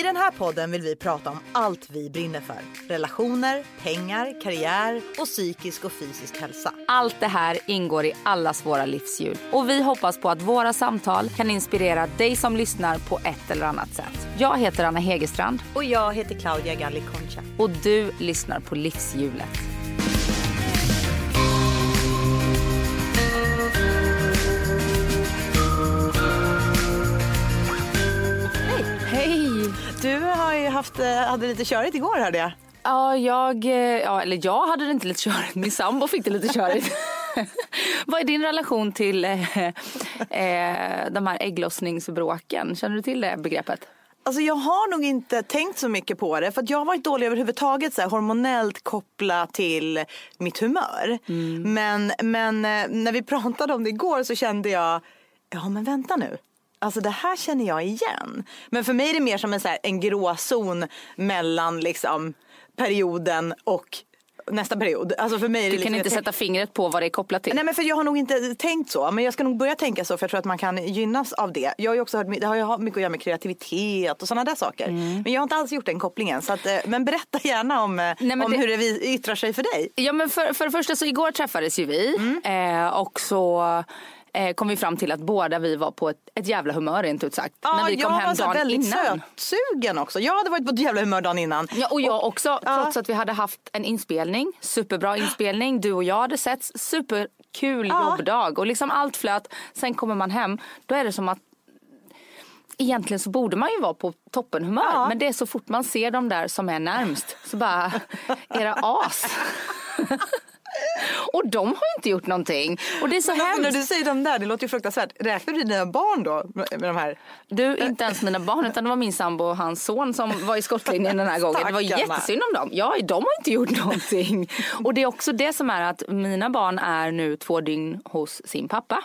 I den här podden vill vi prata om allt vi brinner för. Relationer, pengar, karriär och psykisk och fysisk hälsa. Allt det här ingår i allas våra livshjul och vi hoppas på att våra samtal kan inspirera dig som lyssnar på ett eller annat sätt. Jag heter Anna Hegerstrand Och jag heter Claudia Galli Concha. och du lyssnar på Livshjulet. Du har ju haft, eh, hade lite körigt igår hörde jag. Ja, jag, eh, ja, eller jag hade det inte lite körigt. Min sambo fick det lite körigt. Vad är din relation till eh, eh, de här ägglossningsbråken? Känner du till det begreppet? Alltså jag har nog inte tänkt så mycket på det för jag har varit dålig överhuvudtaget så här, hormonellt kopplat till mitt humör. Men, men eh, när vi pratade om det igår så kände jag, ja men vänta nu. Alltså det här känner jag igen. Men för mig är det mer som en, så här, en gråzon mellan liksom perioden och nästa period. Alltså för mig Du kan liksom, inte jag tänk- sätta fingret på vad det är kopplat till. Nej men för jag har nog inte tänkt så. Men jag ska nog börja tänka så för jag tror att man kan gynnas av det. Jag har ju också hört, det har ju mycket att göra med kreativitet och sådana där saker. Mm. Men jag har inte alls gjort den kopplingen. Så att, eh, men berätta gärna om, eh, men om det- hur det yttrar sig för dig. Ja men för, för det första så igår träffades ju vi Mm. eh, och så eh, kom vi fram till att båda vi var på ett, ett jävla humör rent ut sagt. när vi kom jag hem var så dagen väldigt innan. sötsugen också. Jag hade varit på ett jävla humör dagen innan. Ja, och jag också, ja. trots att vi hade haft en inspelning, superbra inspelning, du och jag hade sett, superkul Ja. jobbdag och liksom allt flöt. Sen kommer man hem, då är det som att Egentligen så borde man ju vara på toppenhumör Ja. men det är så fort man ser de där som är närmst så bara, era as. och de har inte gjort någonting. Och det är så Men alltså, när hemskt. du säger de där, det låter ju fruktansvärt. Räknar du dina barn då med de här? Du, inte ens mina barn utan det var min sambo och hans son som var i skottlinjen den här gången. Det var jättesynd om dem. Ja, de har inte gjort någonting. Och det är också det som är att mina barn är nu två dygn hos sin pappa.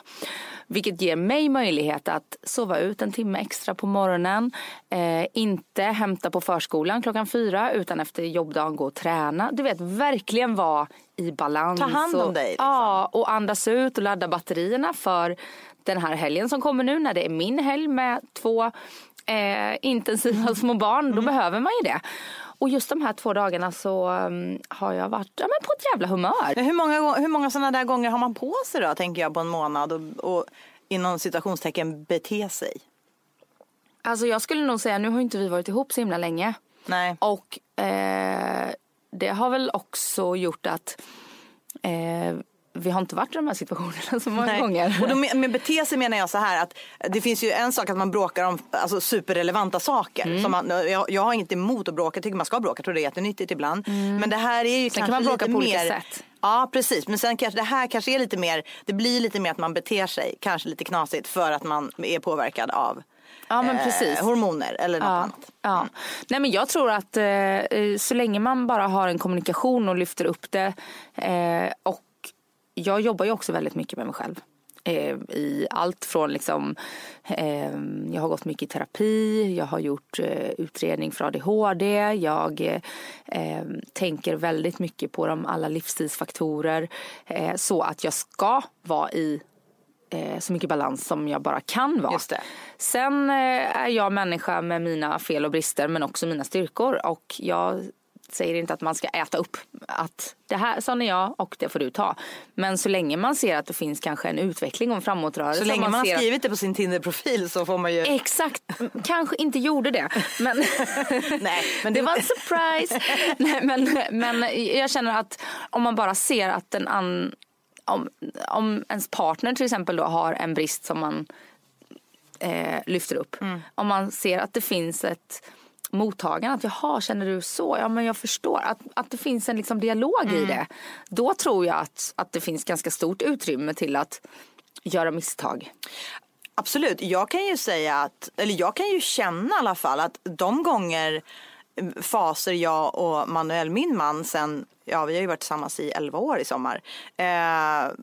Vilket ger mig möjlighet att sova ut en timme extra på morgonen. Eh, inte hämta på förskolan klockan fyra utan efter jobbdagen gå och träna. Du vet, verkligen vara i balans. Ta hand om och, dig, liksom. Ja, och andas ut och ladda batterierna för den här helgen som kommer nu när det är min helg med två eh, intensiva små barn. Mm. Då behöver man ju det. Och just de här två dagarna så um, har jag varit ja, men på ett jävla humör. Men Hur många, hur många sådana där gånger har man på sig då, tänker jag, på en månad och, och inom citationstecken bete sig? Alltså jag skulle nog säga, nu har inte vi varit ihop så himla länge. Nej. Och eh, det har väl också gjort att eh, vi har inte varit i de här situationerna så många Nej. gånger. Och då med, med bete sig menar jag så här att det finns ju en sak att man bråkar om alltså, superrelevanta saker. Mm. Som man, jag, jag har inte emot att bråka, jag tycker man ska bråka, jag tror det är jättenyttigt ibland. Men det här är ju Mm. Sen kan kanske man bråka på olika mer, sätt. Ja precis, men sen kanske det här kanske är lite mer, det blir lite mer att man beter sig, kanske lite knasigt för att man är påverkad av Ja, men precis. hormoner eller något Ja, annat. ja. Nej, men jag tror att eh, så länge man bara har en kommunikation och lyfter upp det. Eh, och jag jobbar ju också väldigt mycket med mig själv. Eh, I allt från liksom, eh, jag har gått mycket i terapi, jag har gjort eh, utredning för ADHD, jag eh, tänker väldigt mycket på de alla livsstilsfaktorer. Eh, så att jag ska vara i så mycket balans som jag bara kan vara. Sen är jag människa med mina fel och brister men också mina styrkor och jag säger inte att man ska äta upp att det här sån är jag och det får du ta. Men så länge man ser att det finns kanske en utveckling och en framåtrörelse. Så länge man, har ser att- skrivit det på sin Tinder-profil så får man ju... Exakt, kanske inte gjorde det. Men, Nej, men det det- var en surprise. Nej, men, men jag känner att om man bara ser att en an, om, om ens partner till exempel då har en brist som man eh, lyfter upp. Mm. Om man ser att det finns ett mottagande, att jaha känner du så? Ja men jag förstår. Att, att det finns en liksom dialog Mm. i det. Då tror jag att, att det finns ganska stort utrymme till att göra misstag. Absolut, jag kan ju säga att, eller jag kan ju känna i alla fall att de gånger eh, faser jag och Manuel, min man, sen ja vi har ju varit tillsammans i 11 år i sommar. Eh,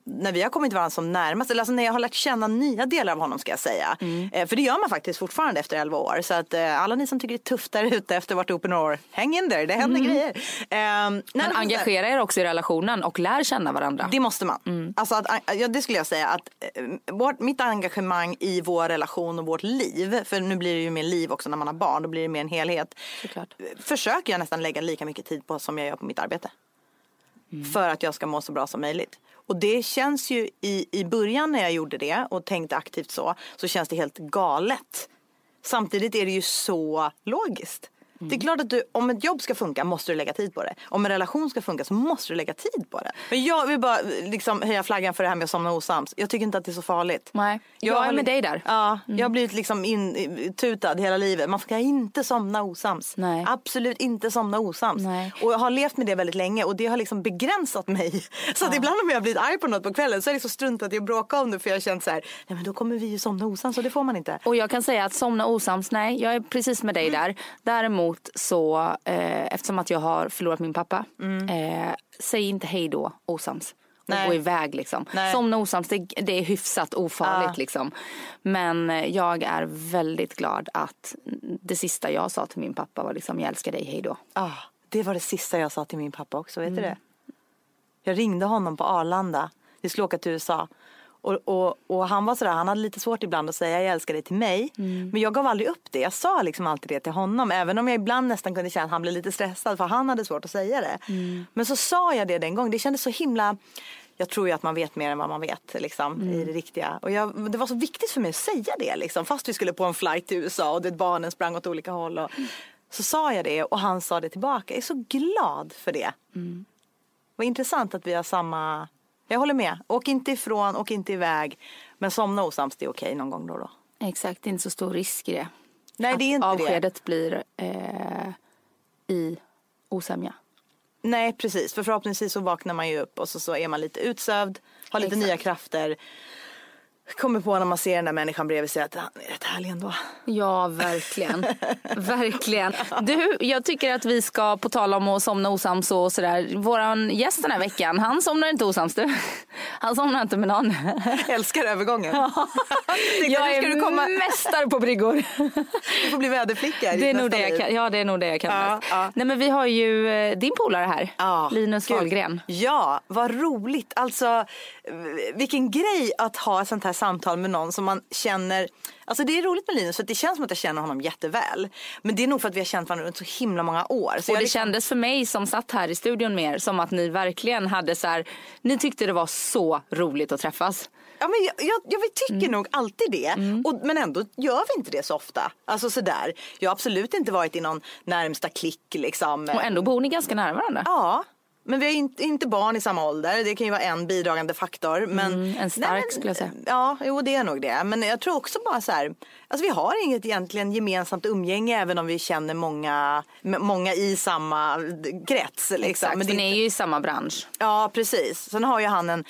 när vi har kommit varandra som närmast, eller alltså när jag har lärt känna nya delar av honom ska jag säga. Mm. Eh, för det gör man faktiskt fortfarande efter 11 år. Så att eh, alla ni som tycker det är tufft där ute efter varit ihop i några år, häng in där, det händer grejer. Eh, Men engagera er också i relationen och lär känna varandra. det måste man. Mm. Alltså att, ja, det skulle jag säga att eh, vårt, mitt engagemang i vår relation och vårt liv, för nu blir det ju mer liv också när man har barn, då blir det mer en helhet. Såklart. Försöker jag nästan lägga lika mycket tid på som jag gör på mitt arbete. Mm. För att jag ska må så bra som möjligt. Och det känns ju i, i början när jag gjorde det och tänkte aktivt så, så känns det helt galet. Samtidigt är det ju så logiskt. Det är Mm. klart att du, om ett jobb ska funka måste du lägga tid på det. Om en relation ska funka så måste du lägga tid på det. Men jag vill bara liksom höja flaggan för det här med att somna osams. Jag tycker inte att det är så farligt. Nej, jag är har- med dig där. Mm. Ja, jag har blivit liksom intutad hela livet. Man ska inte somna osams. Nej. Absolut inte somna osams. Nej. Och jag har levt med det väldigt länge och det har liksom begränsat mig. Så att ibland om jag blivit arg på något på kvällen så är det så struntat i att bråka om det för jag har känt så här, nej men då kommer vi ju somna osams och det får man inte. Och jag kan säga att somna osams, nej jag är precis med dig där. Däremot så, eh, eftersom att jag har förlorat min pappa, eh, säg inte hej då osams. Och Nej. gå iväg liksom. Nej. Somna osams, det, det är hyfsat ofarligt Ja. liksom. Men eh, jag är väldigt glad att det sista jag sa till min pappa var liksom jag älskar dig, hej då. Ah, det var det sista jag sa till min pappa också, vet Mm. du det? Jag ringde honom på Arlanda, vi skulle åka till USA. Och, och, och han var sådär, han hade lite svårt ibland att säga jag älskar dig till mig. Mm. Men jag gav aldrig upp det, jag sa liksom alltid det till honom. Även om jag ibland nästan kunde känna att han blev lite stressad för han hade svårt att säga det. Mm. Men så sa jag det den gången, det kändes så himla jag tror ju att man vet mer än vad man vet liksom, Mm. i det riktiga. Och jag, det var så viktigt för mig att säga det liksom, fast vi skulle på en flight till USA och det barnen sprang åt olika håll. Och, så sa jag det och han sa det tillbaka. Jag är så glad för det. Vad intressant att vi har samma... Jag håller med. Åk inte ifrån, åk inte iväg. Men somna osams, det är okej någon gång då och då. Exakt, det är inte så stor risk i det. Nej, det är inte att det. avskedet blir eh, i osämja. Nej, precis. För förhoppningsvis så vaknar man ju upp och så, så är man lite utsövd, har lite Exakt. nya krafter. Kommer på när man ser den där människan bredvid sig att han är rätt härlig ändå. Ja, verkligen. verkligen. Du, jag tycker att vi ska, på tal om att somna osams och sådär. Våran gäst den här veckan, han somnar inte osams du. Han somnar inte med någon. Älskar övergången. Jag ska du är komma- mästare på bryggor. Du får bli väderflicka Det är nog det jag kan, ja, det är nog det jag kan Ja, bäst. ja. Nej, men vi har ju eh, din polare här, Ja, Linus gud. Wahlgren. Ja, vad roligt. Alltså, vilken grej att ha ett sånt här samtal med någon som man känner. Alltså det är roligt med Linus för det känns som att jag känner honom jätteväl. Men det är nog för att vi har känt varandra under så himla många år. Så Och det liksom- kändes för mig som satt här i studion med er som att ni verkligen hade så här, ni tyckte det var så roligt att träffas. Ja, men jag, jag, jag tycker Mm. nog alltid det. Och, men ändå gör vi inte det så ofta. Alltså sådär. Jag har absolut inte varit i någon närmsta klick liksom. Och ändå bor ni ganska nära varandra. Ja. Men vi har inte, inte barn i samma ålder. Det kan ju vara en bidragande faktor. Men, Mm, en stark Nej, men- skulle jag säga. Ja, jo det är nog det. Men jag tror också bara så här. Alltså vi har inget egentligen gemensamt umgänge även om vi känner många, många i samma krets. Liksom. Exakt, Men det, ni är ju i samma bransch. Ja, precis. Sen har ju han en,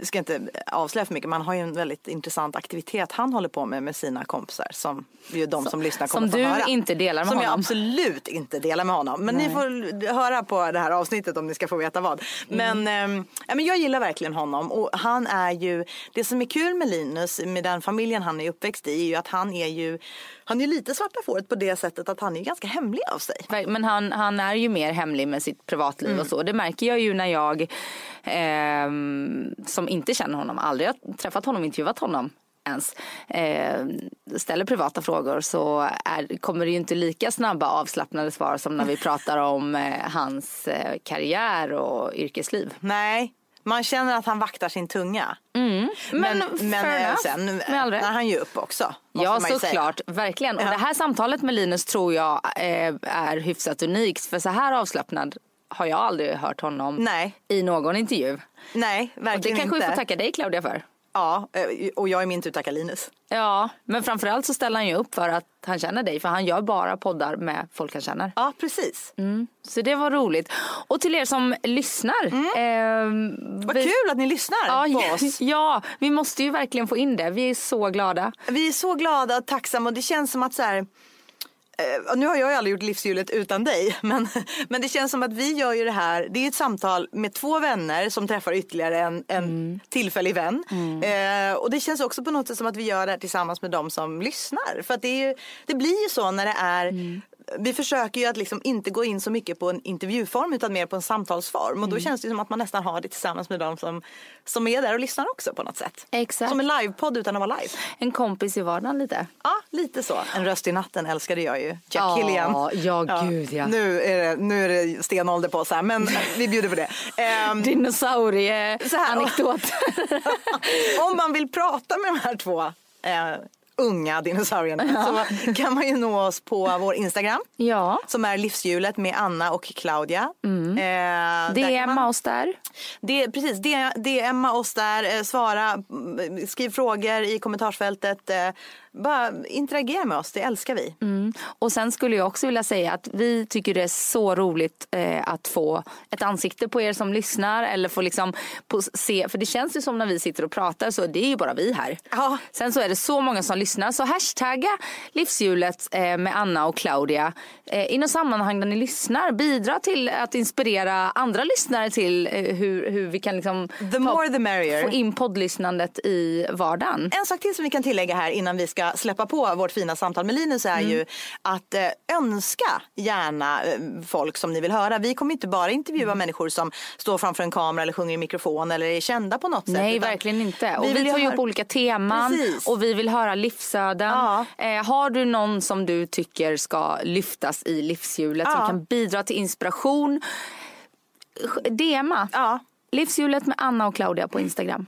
ska inte avslöja för mycket, men han har ju en väldigt intressant aktivitet han håller på med med sina kompisar som ju de som, lyssnar kommer som få du höra. inte delar med som jag honom. absolut inte delar med honom. Men ni får höra på det här avsnittet om ni ska få veta vad. Men, ehm, ja, men jag gillar verkligen honom och han är ju, det som är kul med Linus, med den familjen han är uppväxt i, är ju att han är ju, han är lite svarta fåret på det sättet att han är ganska hemlig av sig. Men han, han är ju mer hemlig med sitt privatliv Mm. och så. Det märker jag ju när jag ehm, som inte känner honom, aldrig har träffat honom, intervjuat honom ens eh, ställer privata frågor så är, kommer det ju inte lika snabba avslappnade svar som när vi pratar om eh, hans eh, karriär och yrkesliv. Nej, man känner att han vaktar sin tunga. Men, Men, men fair eh, sen rätt. är han ju upp också. Ja såklart, verkligen. Och Ja. det här samtalet med Linus tror jag eh, är hyfsat unikt. För så här avslappnad har jag aldrig hört honom Nej. i någon intervju. Nej, Och verkligen det kanske inte. vi får tacka dig Claudia för. Ja, eh, och jag är min tur tackar Linus. Ja, men framförallt så ställer han ju upp för att han känner dig. För han gör bara poddar med folk han känner. Ja, precis. Så det var roligt. Och till er som lyssnar. ehm, Vad vi- kul att ni lyssnar Ja, på oss. ja, vi måste ju verkligen få in det. Vi är så glada. Vi är så glada och tacksamma och det känns som att så här, Eh, nu har jag aldrig gjort livshjulet utan dig, men, men det känns som att vi gör ju det här. Det är ett samtal med två vänner som träffar ytterligare en, en Mm. tillfällig vän. Eh, och det känns också på något sätt som att vi gör det här tillsammans med de som lyssnar. För att det, är ju, det blir ju så när det är Mm. Vi försöker ju att liksom inte gå in så mycket på en intervjuform utan mer på en samtalsform. Och Mm. då känns det som att man nästan har det tillsammans med de som, som är där och lyssnar också på något sätt. Exakt. Som en livepodd utan att vara live. En kompis i vardagen lite. Ja, lite så. En röst i natten älskade jag ju. Jack Ja, Killian. ja, gud, ja. Nu är det, nu är det stenålder på oss här, men vi bjuder på det. Ehm, Så här, Dinosaurie-anekdot. om man vill prata med de här två eh, unga dinosaurierna så kan man ju nå oss på vår Instagram. ja, Som är livshjulet med Anna och Claudia. Eh, det kan är man- oss där. Det, precis, Emma oss där. Eh, svara, mm, skriv frågor i kommentarsfältet. Eh, bara interagera med oss, det älskar vi. Mm. Och sen skulle jag också vilja säga att vi tycker det är så roligt eh, att få ett ansikte på er som lyssnar eller få liksom på, se, för det känns ju som när vi sitter och pratar så det är ju bara vi här. Ja. Sen så är det så många som lyssnar så hashtagga livshjulet eh, med Anna och Claudia eh, i något sammanhang där ni lyssnar. Bidra till att inspirera andra lyssnare till eh, hur, hur vi kan liksom The more the merrier. få in poddlyssnandet i vardagen. En sak till som vi kan tillägga här innan vi ska släppa på vårt fina samtal med Linus är ju att eh, önska gärna eh, folk som ni vill höra. Vi kommer inte bara intervjua människor som står framför en kamera eller sjunger i mikrofon eller är kända på något sätt. Nej, verkligen inte. Och vi vi, tar ju upp olika teman Precis. och vi vill höra livsöden. Ja. Eh, har du någon som du tycker ska lyftas i livshjulet Ja. som kan bidra till inspiration? DMa. Ja, Livshjulet med Anna och Claudia på Instagram.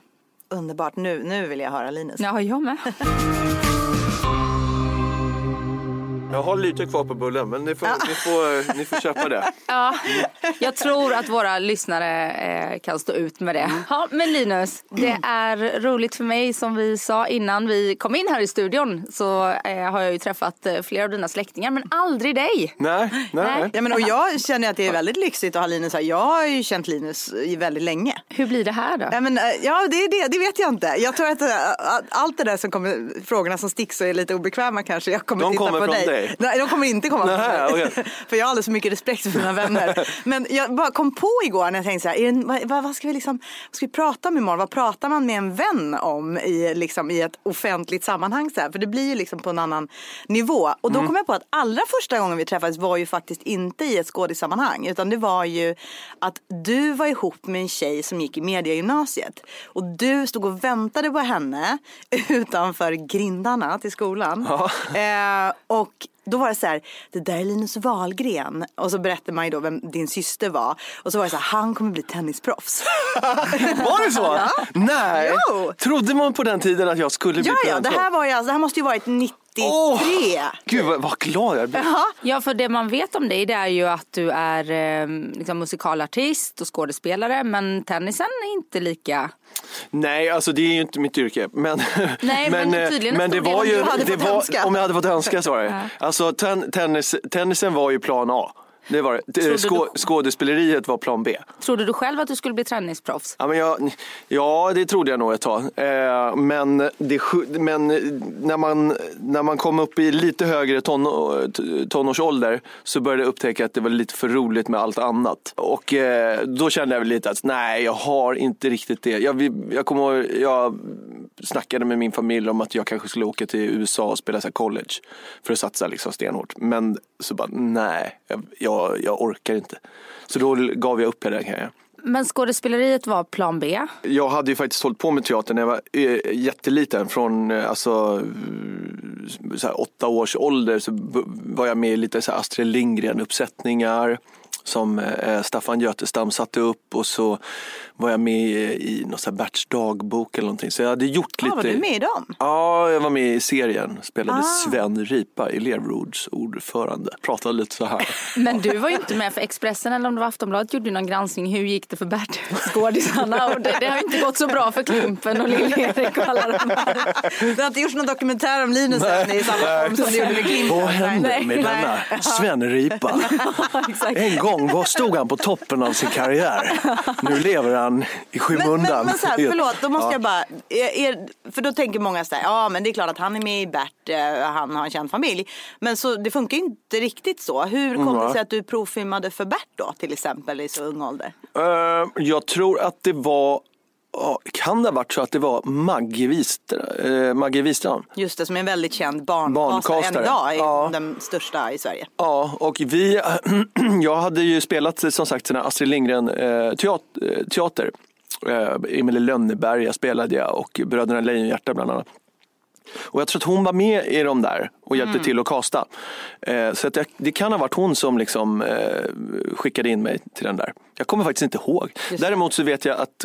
underbart. Nu, nu vill jag höra Linus. Ja, jag med. Jag har lite kvar på bullen men ni får, ni får, ni får köpa det. Ja, jag tror att våra lyssnare eh, kan stå ut med det. Ja, men Linus, det är roligt för mig som vi sa innan vi kom in här i studion så eh, har jag ju träffat eh, flera av dina släktingar men aldrig dig. Nej, nej. Nej. Ja, men, och jag känner att det är väldigt lyxigt att ha Linus här. Jag har ju känt Linus i väldigt länge. Hur blir det här då? Ja, men, eh, ja det, är det, det vet jag inte. Jag tror att eh, allt det där som kommer, frågorna som sticks och är lite obekväma kanske, jag kommer De titta kommer på från dig. Dig? Nej, de kommer inte komma Nej, mig. okej. För jag har alldeles för mycket respekt för mina vänner. Men jag bara kom på igår när jag tänkte så här, är det, vad, vad, ska vi liksom, vad ska vi prata om imorgon? Vad pratar man med en vän om i, liksom, i ett offentligt sammanhang? Så här? För det blir ju liksom på en annan nivå. Och då kom jag på att allra första gången vi träffades var ju faktiskt inte i ett skådissammanhang. Utan det var ju att du var ihop med en tjej som gick i mediegymnasiet. Och du stod och väntade på henne utanför grindarna till skolan. Eh, och då var det så här, det där är Linus Wahlgren. Och så berättade man ju då vem din syster var. Och så var det så här, han kommer bli tennisproffs. Var det så? Nej. Jo. Trodde man på den tiden att jag skulle bli ja, ja, det här, var ju, alltså, det här måste ju varit 93. Åh, Gud vad, vad glad jag blir. Ja, för det man vet om dig det är ju att du är eh, liksom musikalartist och skådespelare men tennisen är inte lika... Nej, alltså det är ju inte mitt yrke. Men, Nej, men eh, tydligen en men det var om ju, hade det fått var, om jag hade fått önska så var det. Alltså ten, tennis, tennisen var ju plan A. Det var det. Skå, du- skådespeleriet var plan B. Trodde du själv att du skulle bli tennisproffs? Ja, men jag, ja, det trodde jag nog ett tag. Eh, men det, men när, man, när man kom upp i lite högre ton, tonårsålder så började jag upptäcka att det var lite för roligt med allt annat. Och eh, då kände jag väl lite att nej, jag har inte riktigt det. Jag, jag kommer jag snackade med min familj om att jag kanske skulle åka till USA och spela så college för att satsa liksom stenhårt. Men så bara, nej, jag, jag, jag orkar inte. Så då gav jag upp hela den grejen. Men skådespeleriet var plan B. Jag hade ju faktiskt hållit på med teater när jag var eh, jätteliten. Från eh, alltså, så åtta års ålder så var jag med i lite så Astrid Lindgren-uppsättningar som eh, Staffan Götestam satte upp och så var jag med i, någon så här Berts dagbok eller någonting. Så jag hade gjort Ja, lite. var du med i dem? Ja, jag var med i serien. Spelade Ah. Sven Ripa, elevråds ordförande. Pratade lite så här. Men du var ju inte med för Expressen eller om det var Aftonbladet gjorde någon granskning. Hur gick det för Bert skådisarna? Och det, det har inte gått så bra för Klimpen och Lill-Erik och alla de här. Det har inte gjorts någon dokumentär om Linus än i samma form som det gjorde med Klimpen. Vad hände med denna Sven Ripa? Exakt. En gång gång var stod han på toppen av sin karriär. Nu lever han i skymundan. men, men så här, förlåt, då måste Ja. jag bara, är, för då tänker många så här, ja men det är klart att han är med i Bert, eh, han har en känd familj. Men så det funkar ju inte riktigt så. Hur kom det Nej. sig att du provfilmade för Bert då till exempel i så ung ålder? Eh, jag tror att det var, kan det ha varit så att det var Maggie Wistra- eh, Maggie Wistrand? Just det, som är en väldigt känd barnkastare än idag, är Ja. den största i Sverige. Ja, och vi, jag hade ju spelat som sagt Astrid Lindgren eh, teater. eh, teater. Eh, Emil i Lönneberga spelade jag och Bröderna Lejonhjärta bland annat. Och jag tror att hon var med i de där och hjälpte till att kasta. Eh, så att jag, det kan ha varit hon som liksom, eh, skickade in mig till den där. Jag kommer faktiskt inte ihåg. Däremot så vet jag att,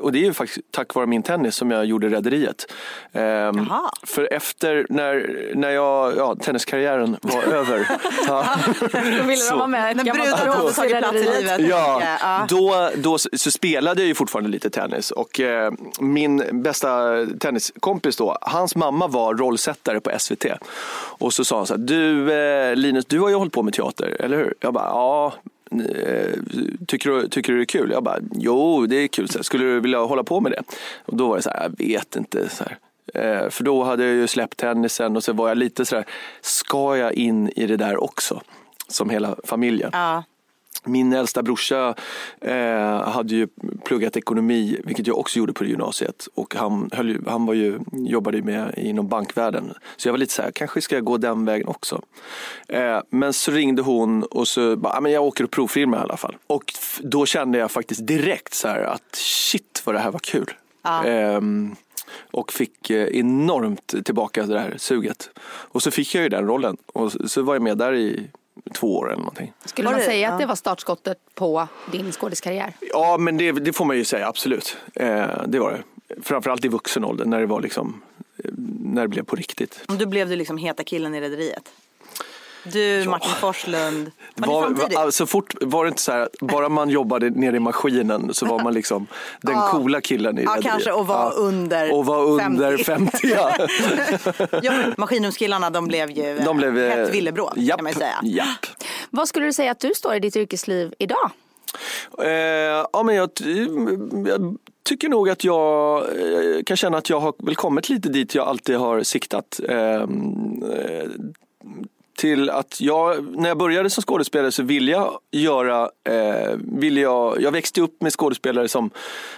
och det är ju faktiskt tack vare min tennis som jag gjorde Rederiet. Eh, Jaha. för efter när, när jag, ja, tenniskarriären var över. ja, Då ville Så. de vara med. Ett gammalt råd tagit plats i livet. Ja, Ja. då, då så så spelade jag ju fortfarande lite tennis och eh, min bästa tenniskompis då, hans mamma var rollsättare på SVT. Och så sa han så här, du eh, Linus, du har ju hållit på med teater, eller hur? Jag bara, ja. Eh, tycker du, tycker du det är kul? Jag bara, jo det är kul. Så här, Skulle du vilja hålla på med det? Och då var det så här, jag vet inte. Så här. Eh, För då hade jag ju släppt tennisen och så var jag lite så här, ska jag in i det där också? Som hela familjen. Ja. Min äldsta brorsa eh, hade ju pluggat ekonomi, vilket jag också gjorde på gymnasiet. Och han, höll ju, han var ju, jobbade ju med inom bankvärlden. Så jag var lite så här, kanske ska jag gå den vägen också. Eh, men så ringde hon och så bara, "Ja, men jag åker och provfilmar i alla fall. Och då kände jag faktiskt direkt så här att shit vad det här var kul. Ehm, och fick eh, enormt tillbaka det här suget. Och så fick jag ju den rollen. Och så var jag med där i två år eller någonting. Skulle man säga ja. att det var startskottet på din skådiskarriär? Ja, men det, det får man ju säga, absolut. Eh, det var det. Framförallt i vuxen ålder, när det var liksom, eh, när det blev på riktigt. Då blev du liksom heta killen i Rederiet. Du, Martin Forslund. Var, Var, så fort var det inte så här, bara man jobbade nere i maskinen så var man liksom den Ja. coola killen i Ja, rederiet. kanske, och var under Och var under 50. 50. ja. ja, maskinrumskillarna de blev ju De blev, eh, hett villebråd japp, kan man ju säga. Japp. Vad skulle du säga att du står i ditt yrkesliv idag? Eh, ja, men jag, jag tycker nog att jag eh, kan känna att jag har väl kommit lite dit jag alltid har siktat. Ehm, eh, till att jag, när jag började som skådespelare så ville jag göra, eh, ville jag, jag växte upp med skådespelare som,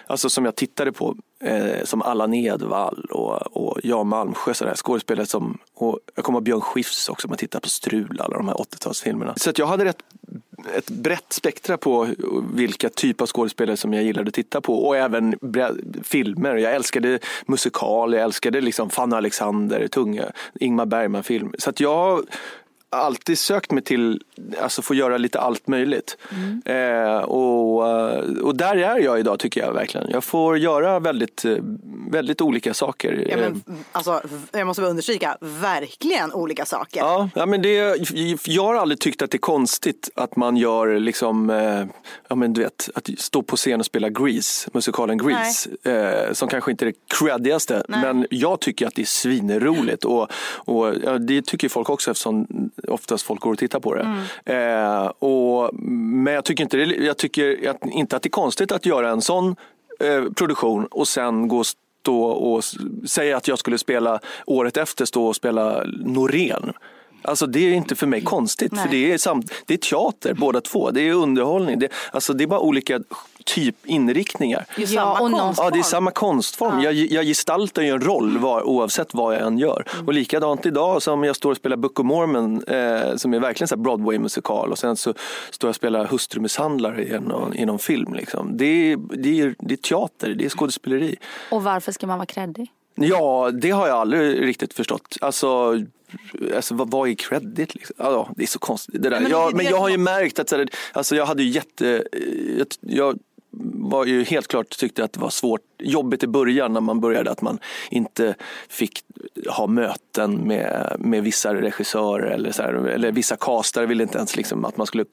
alltså som jag tittade på, eh, som Allan Edwall och, och Jan Malmsjö, sådär, skådespelare som, och jag kommer ihåg Björn Skifs också, om man tittar på Strul, alla de här 80-talsfilmerna. Så att jag hade rätt, ett brett spektra på vilka typer av skådespelare som jag gillade att titta på och även filmer. Jag älskade musikal, jag älskade liksom Fanny Alexander, tunga, Ingmar Bergman-film. Så att jag alltid sökt mig till alltså få göra lite allt möjligt. Eh, och, eh, och där är jag idag tycker jag verkligen. Jag får göra väldigt, eh, väldigt olika saker. Ja, Eh, men, alltså, jag måste bara understryka, verkligen olika saker. Ja, ja men det, jag har aldrig tyckt att det är konstigt att man gör liksom, eh, ja men du vet, att stå på scen och spela Grease, musikalen Grease, eh, som kanske inte är det creddigaste, men jag tycker att det är svinroligt och, och ja, det tycker folk också eftersom oftast folk går och tittar på det. Eh, och, men jag tycker, inte det, jag tycker att, inte att det är konstigt att göra en sån eh, produktion och sen gå och stå och säga att jag skulle spela året efter stå och spela Norén. Alltså det är inte för mig konstigt för det är, samt, det är teater båda två. Det är underhållning. Det, alltså det är bara olika typ inriktningar. Det är Ja, samma konstform. Ja, det är samma konstform. Jag, jag gestaltar ju en roll var, oavsett vad jag än gör. Och likadant idag som jag står och spelar Book of Mormon eh, som är verkligen så Broadway-musikal och sen så står jag och spelar hustrumisshandlare i någon, i någon film. Liksom. Det, är, det, är, det är teater, det är skådespeleri. Och varför ska man vara kreddig? Ja, det har jag aldrig riktigt förstått. Alltså, alltså vad, vad är credit? Liksom? Ja, det är så konstigt. Det där. men Ja, det men jag har ju märkt att så här, alltså, jag hade ju jätte... Jag, jag var ju helt klart tyckte att det var svårt, jobbigt i början när man började att man inte fick ha möten med, med vissa regissörer eller, så här, eller vissa castare ville inte ens liksom att man skulle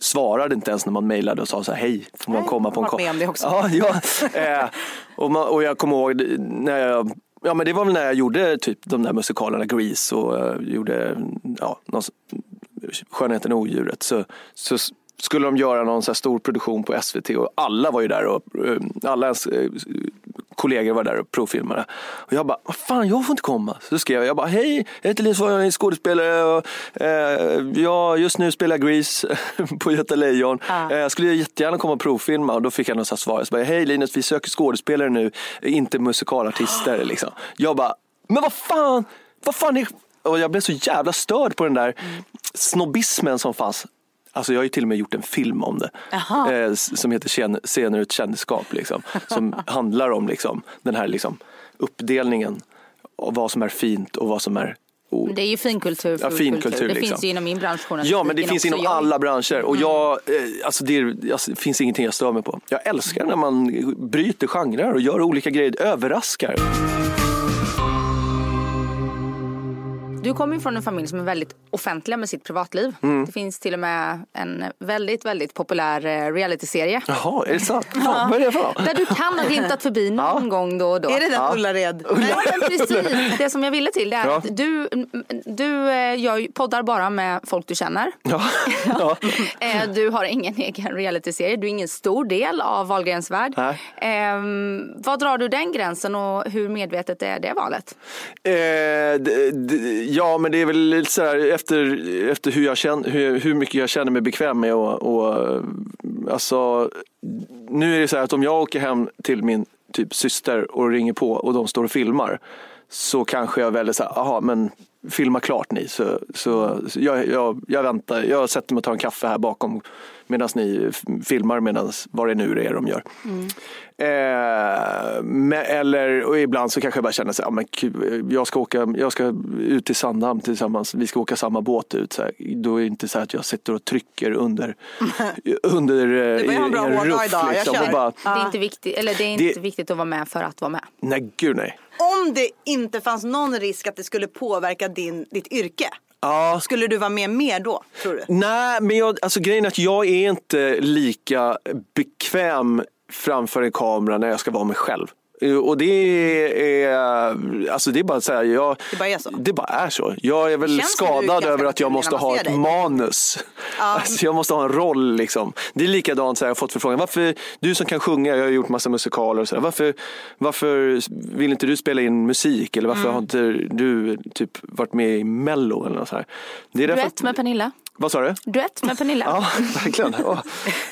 svarade inte ens när man mejlade och sa så här, hej, får man Nej, komma på en också. Ja, ja. Eh, och, man, och jag kommer ihåg när jag Ja men det var väl när jag gjorde typ de där musikalerna Grease och eh, gjorde ja, någon, Skönheten och odjuret så, så skulle de göra någon så stor produktion på SVT och alla var ju där och eh, alla ens eh, kollegor var där och provfilmade. Och jag bara, vad fan jag får inte komma. Så skrev jag, jag bara, hej, jag heter Linus jag är skådespelare och eh, jag just nu spelar Grease på Göta Lejon. Eh, jag skulle jättegärna komma och provfilma och då fick jag något svar. Jag bara, hej Linus, vi söker skådespelare nu, inte musikalartister liksom. Jag bara, men vad fan, vad fan är... Och jag blev så jävla störd på den där snobbismen som fanns. Alltså jag har ju till och med gjort en film om det. Eh, som heter Scener- ur ett kändisskap. Liksom, som handlar om liksom, den här liksom, uppdelningen av vad som är fint och vad som är o- Det är ju finkultur. Ja, finkultur, kultur. Det liksom. finns ju inom min bransch. Ja men det finns inom Jag- alla branscher och jag, eh, alltså det, är, alltså det finns ingenting jag stör mig på. Jag älskar när man bryter genrer och gör olika grejer, överraskar. Du kommer ju från en familj som är väldigt offentliga med sitt privatliv. Mm. Det finns till och med en väldigt, väldigt populär eh, realityserie. Jaha, är det sant? Fan, vad är det för? Där du kan ha glimtat förbi någon gång då och då. Är det den Ullared? Ja, men precis. Det som jag ville till det är Ja. att du, du eh, gör ju poddar bara med folk du känner. Ja. Ja. Eh, Du har ingen egen realityserie. Du är ingen stor del av Wahlgrens värld. Nej. Ehm, vad drar du den gränsen och hur medvetet är det valet? Eh, ja, men det är väl lite så här efter, efter hur, jag känner, hur, hur mycket jag känner mig bekväm med och, och alltså, nu är det så här att om jag åker hem till min typ syster och ringer på och de står och filmar så kanske jag väljer så här, aha, men filma klart ni så, så, så jag, jag, jag väntar, jag sätter mig och tar en kaffe här bakom medan ni filmar medan vad det nu är de gör. Eh, men, eller, och ibland så kanske jag bara känner så här, ja, men kul, jag, ska åka, jag ska ut till Sandhamn tillsammans, vi ska åka samma båt ut. Så här. Då är det inte så här att jag sitter och trycker under, under eh, ha en bra hårdag ruff. idag, liksom, bara, Det är inte, viktigt, eller det är inte Det- viktigt att vara med för att vara med. nej gud nej. Om det inte fanns någon risk att det skulle påverka din, ditt yrke, Ja, skulle du vara med mer då, tror du? Nej, men jag, alltså grejen är att jag är inte lika bekväm framför en kamera när jag ska vara mig själv. Eh, Och det är, alltså det är bara så här, jag, Det bara är så. Det bara är så. Jag är väl Känns skadad över att jag måste ha ett dig. manus. Alltså jag måste ha en roll liksom. Det är likadant, så här, jag har fått förfrågan, varför, du som kan sjunga, jag har gjort massa musikaler och så här, varför, varför vill inte du spela in musik? Eller varför Mm. har inte du typ varit med i mello eller något så här? Det är därför att- med Pernilla. Vad sa du? Duett med Pernilla. Ja, verkligen. Åh.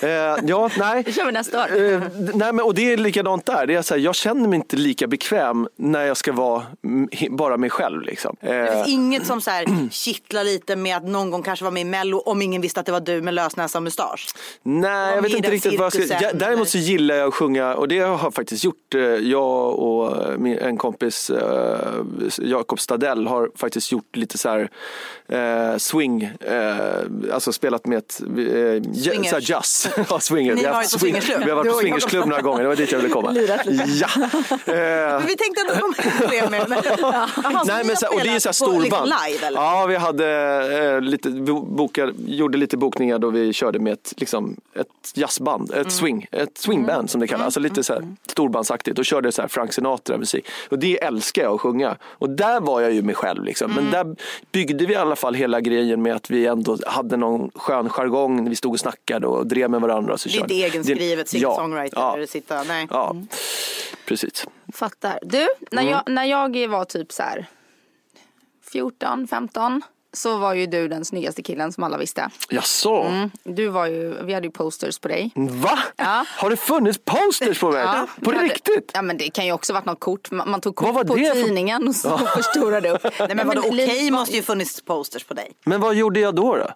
Eh, ja, nej. Det kör vi nästa år. Eh, nej men, och det är likadant där. Det är så här, jag känner mig inte lika bekväm när jag ska vara bara mig själv. Liksom. Det Eh, finns inget som så här kittlar lite med att någon gång kanske vara med i Mello om ingen visste att det var du med lösnäsa och mustasch. nej, jag vet inte riktigt vad jag ska... cirkusen, Ja, däremot så gillar jag att sjunga och det har jag faktiskt gjort. Jag och min- en kompis, Jakob Stadell, har faktiskt gjort lite så här swing, alltså spelat med ett eh, ja- Swingers. jazz. ja, swinger. Ni har varit på swing- swingersklubb. Vi har varit på swingersklubb några gånger, det var dit jag ville komma. Ja. Eh, Men vi tänkte att de problem med men, Jaha, så Nej, men så, och det är så här liksom, storband. live eller? Ja, vi hade eh, lite bo- bokar, gjorde lite bokningar då vi körde med ett, liksom, ett jazzband, Mm. ett swing, ett swingband som det kallas. Alltså lite så här storbandsaktigt och körde så här Frank Sinatra musik. Och det älskar jag att sjunga. Och där var jag ju mig själv liksom. Mm. Men där byggde vi i alla fall hela grejen med att vi ändå hade någon skön jargong. Vi stod och snackade och drev med varandra. Så inte egenskrivet ja, singer-songwriter ja, sitta, nej. ja, precis. Fattar. Du, när, Mm. jag, när jag var typ så här 14, 15 så var ju du den snyggaste killen som alla visste. Jaså? Mm. Du var ju, vi hade ju posters på dig. Va? Ja. Har det funnits posters på mig? Ja, på hade- riktigt? Ja men det kan ju också varit något kort. Man, man tog kort på det för- tidningen och så förstorade upp. Nej men vadå, li- okej måste ju funnits posters på dig. Men vad gjorde jag då? då?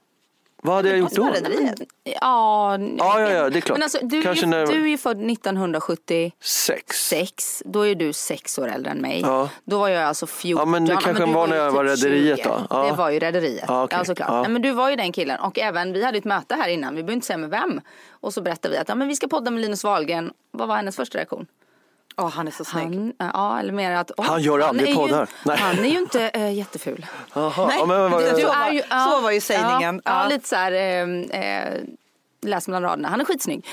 Vad hade jag gjort Måste då? Rederiet. Ja, Ja, ja, ja, det är klart. Men alltså, du, Kanske är, ju, du är ju född 1976. Sex. Då är du sex år äldre än mig. Ja. Då var jag alltså 14. Ja, men det kanske du var ju när jag typ var Rederiet 20. då. Ja. Det var ju Rederiet. Ja, okej. Ja, såklart. Ja. Nej, men du var ju den killen. Och även, vi hade ett möte här innan. Vi behöver inte säga med vem. Och så berättade vi att ja, men vi ska podda med Linus Wahlgren. Vad var hennes första reaktion? Åh han är så snygg. Han, ja, eller mer att... åh, Han gör aldrig ju- poddar. Nej. Han är ju inte äh, jätteful. Jaha. Nej, ja, men, vad- det- Du Så var- ju, så var ju sägningen. Ja, ja, Ja. lite så här... Eh, eh, läs mellan raderna. Han är skitsnygg.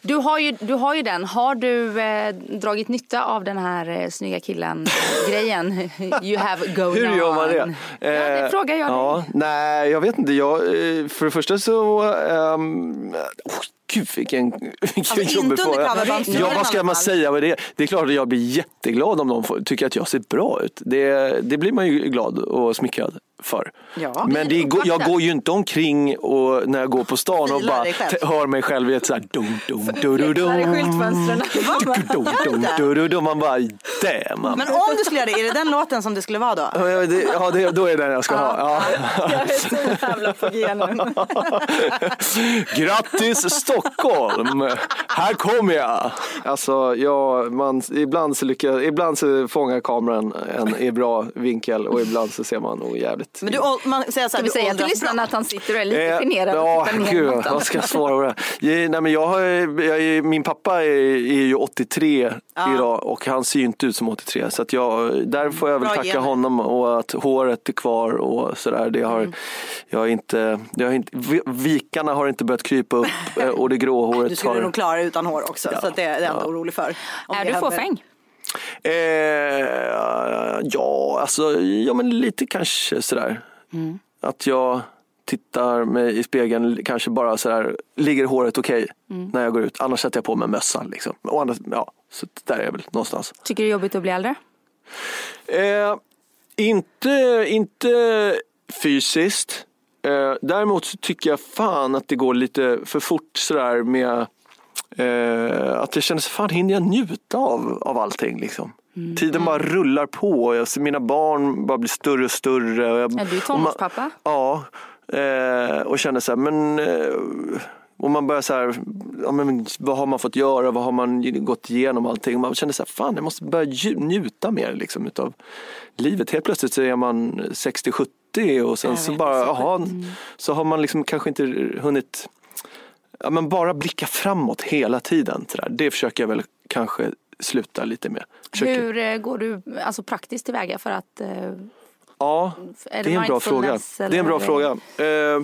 Du har ju, du har ju den. Har du eh, dragit nytta av den här eh, snygga killen-grejen? You have going Hur gör man det? Ja, det Eh, frågar jag ja, dig. Nej, jag vet inte. Jag, eh, för det första så... Um, oh, gud vilken, vilken Alltså, jobbig fråga. Ja, vad ska man säga? Vad det, är? det är klart att jag blir jätteglad om någon får, tycker att jag ser bra ut. Det, det blir man ju glad och smickrad för. Ja. Men det, jag går ju inte omkring och, när jag går på stan och bara hör mig själv i ett sånt här dum dum du du skyltfönstren. dum dum du du dum Man bara damn. man. Men om du skulle göra det, är det den låten som det skulle vara då? Ja, det, ja det, då är det den jag ska ha. Ja. Jag är så jävla på. Grattis Stockholm! Här kommer jag! Alltså, ja, man, ibland, så lyckas, ibland så fångar kameran en i bra vinkel och ibland så ser man nog jävligt... Men du, man säger så Ska här, vi du säga till lyssnarna att han sitter och är lite Eh, generad Ja, gud, vad ska jag svara på det? Jag, nej, men jag har, jag, min pappa är, är ju 83 idag och han ser ju inte ut som 83 så att jag, där får jag väl Bra tacka gener. honom och att håret är kvar och sådär. Det har, Mm. jag har inte, det har inte, vi- vikarna har inte börjat krypa upp eh, och det grå håret Du skulle har... nog klara det utan hår också, så att det är jag inte orolig för. Om Är det du fåfäng? Eh, ja, alltså, ja men lite kanske sådär. Mm. Att jag tittar mig i spegeln, kanske bara sådär, ligger håret okej Mm. när jag går ut? Annars sätter jag på mig mössan liksom. Och annars, ja, så där är jag väl någonstans. Tycker du det är jobbigt att bli äldre? Eh, inte, inte fysiskt. Eh, däremot så tycker jag fan att det går lite för fort sådär med eh, att jag känner så fan hinner jag njuta av, av allting liksom. Mm. Tiden bara rullar på. Jag ser mina barn bara bli större och större. Och jag, Ja, du är man- tonårspappa. Ja, eh, och känner så här, men eh, och man börjar så här, ja, men, vad har man fått göra, vad har man gått igenom allting. Och man känner så här, fan jag måste börja ju- njuta mer liksom, utav livet. Helt plötsligt så är man 60-70 och sen så bara, jaha, så har man liksom kanske inte hunnit, ja men bara blicka framåt hela tiden. Så där. Det försöker jag väl kanske sluta lite med. Försöker, Hur eh, går du alltså, praktiskt tillväga för att... eh, Ja, är det är en bra fråga. mindfulness Det är en bra eller- fråga. Eh,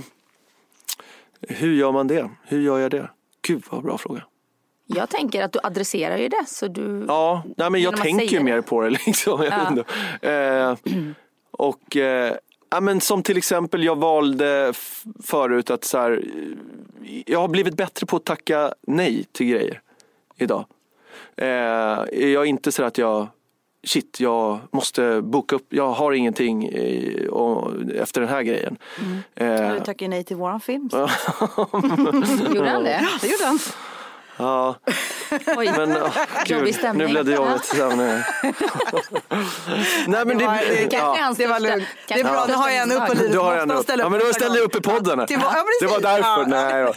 hur gör man det? Hur gör jag det? Gud vad bra fråga. Jag tänker att du adresserar ju det så du... Ja, nej, men jag tänker ju det. mer på det. Liksom. Inte. Eh, och eh, ja, men som till exempel jag valde förut att så här, jag har blivit bättre på att tacka nej till grejer idag. Eh, jag är inte så att jag Shit, jag måste boka upp, jag har ingenting i, och, efter den här grejen. Eh, Du tackar ju nej till våran film. Gjorde han det? Det gjorde han. ja, Oj, men oh, gud, nu blev det jobbigt. Nej, men det, var- det ja. hans Det var lugnt. Det är bra, nu har jag en upp misstag. lite. Du har en upp. Ja, men då ställde jag upp i podden. ja, Det var därför. Ja. Nej.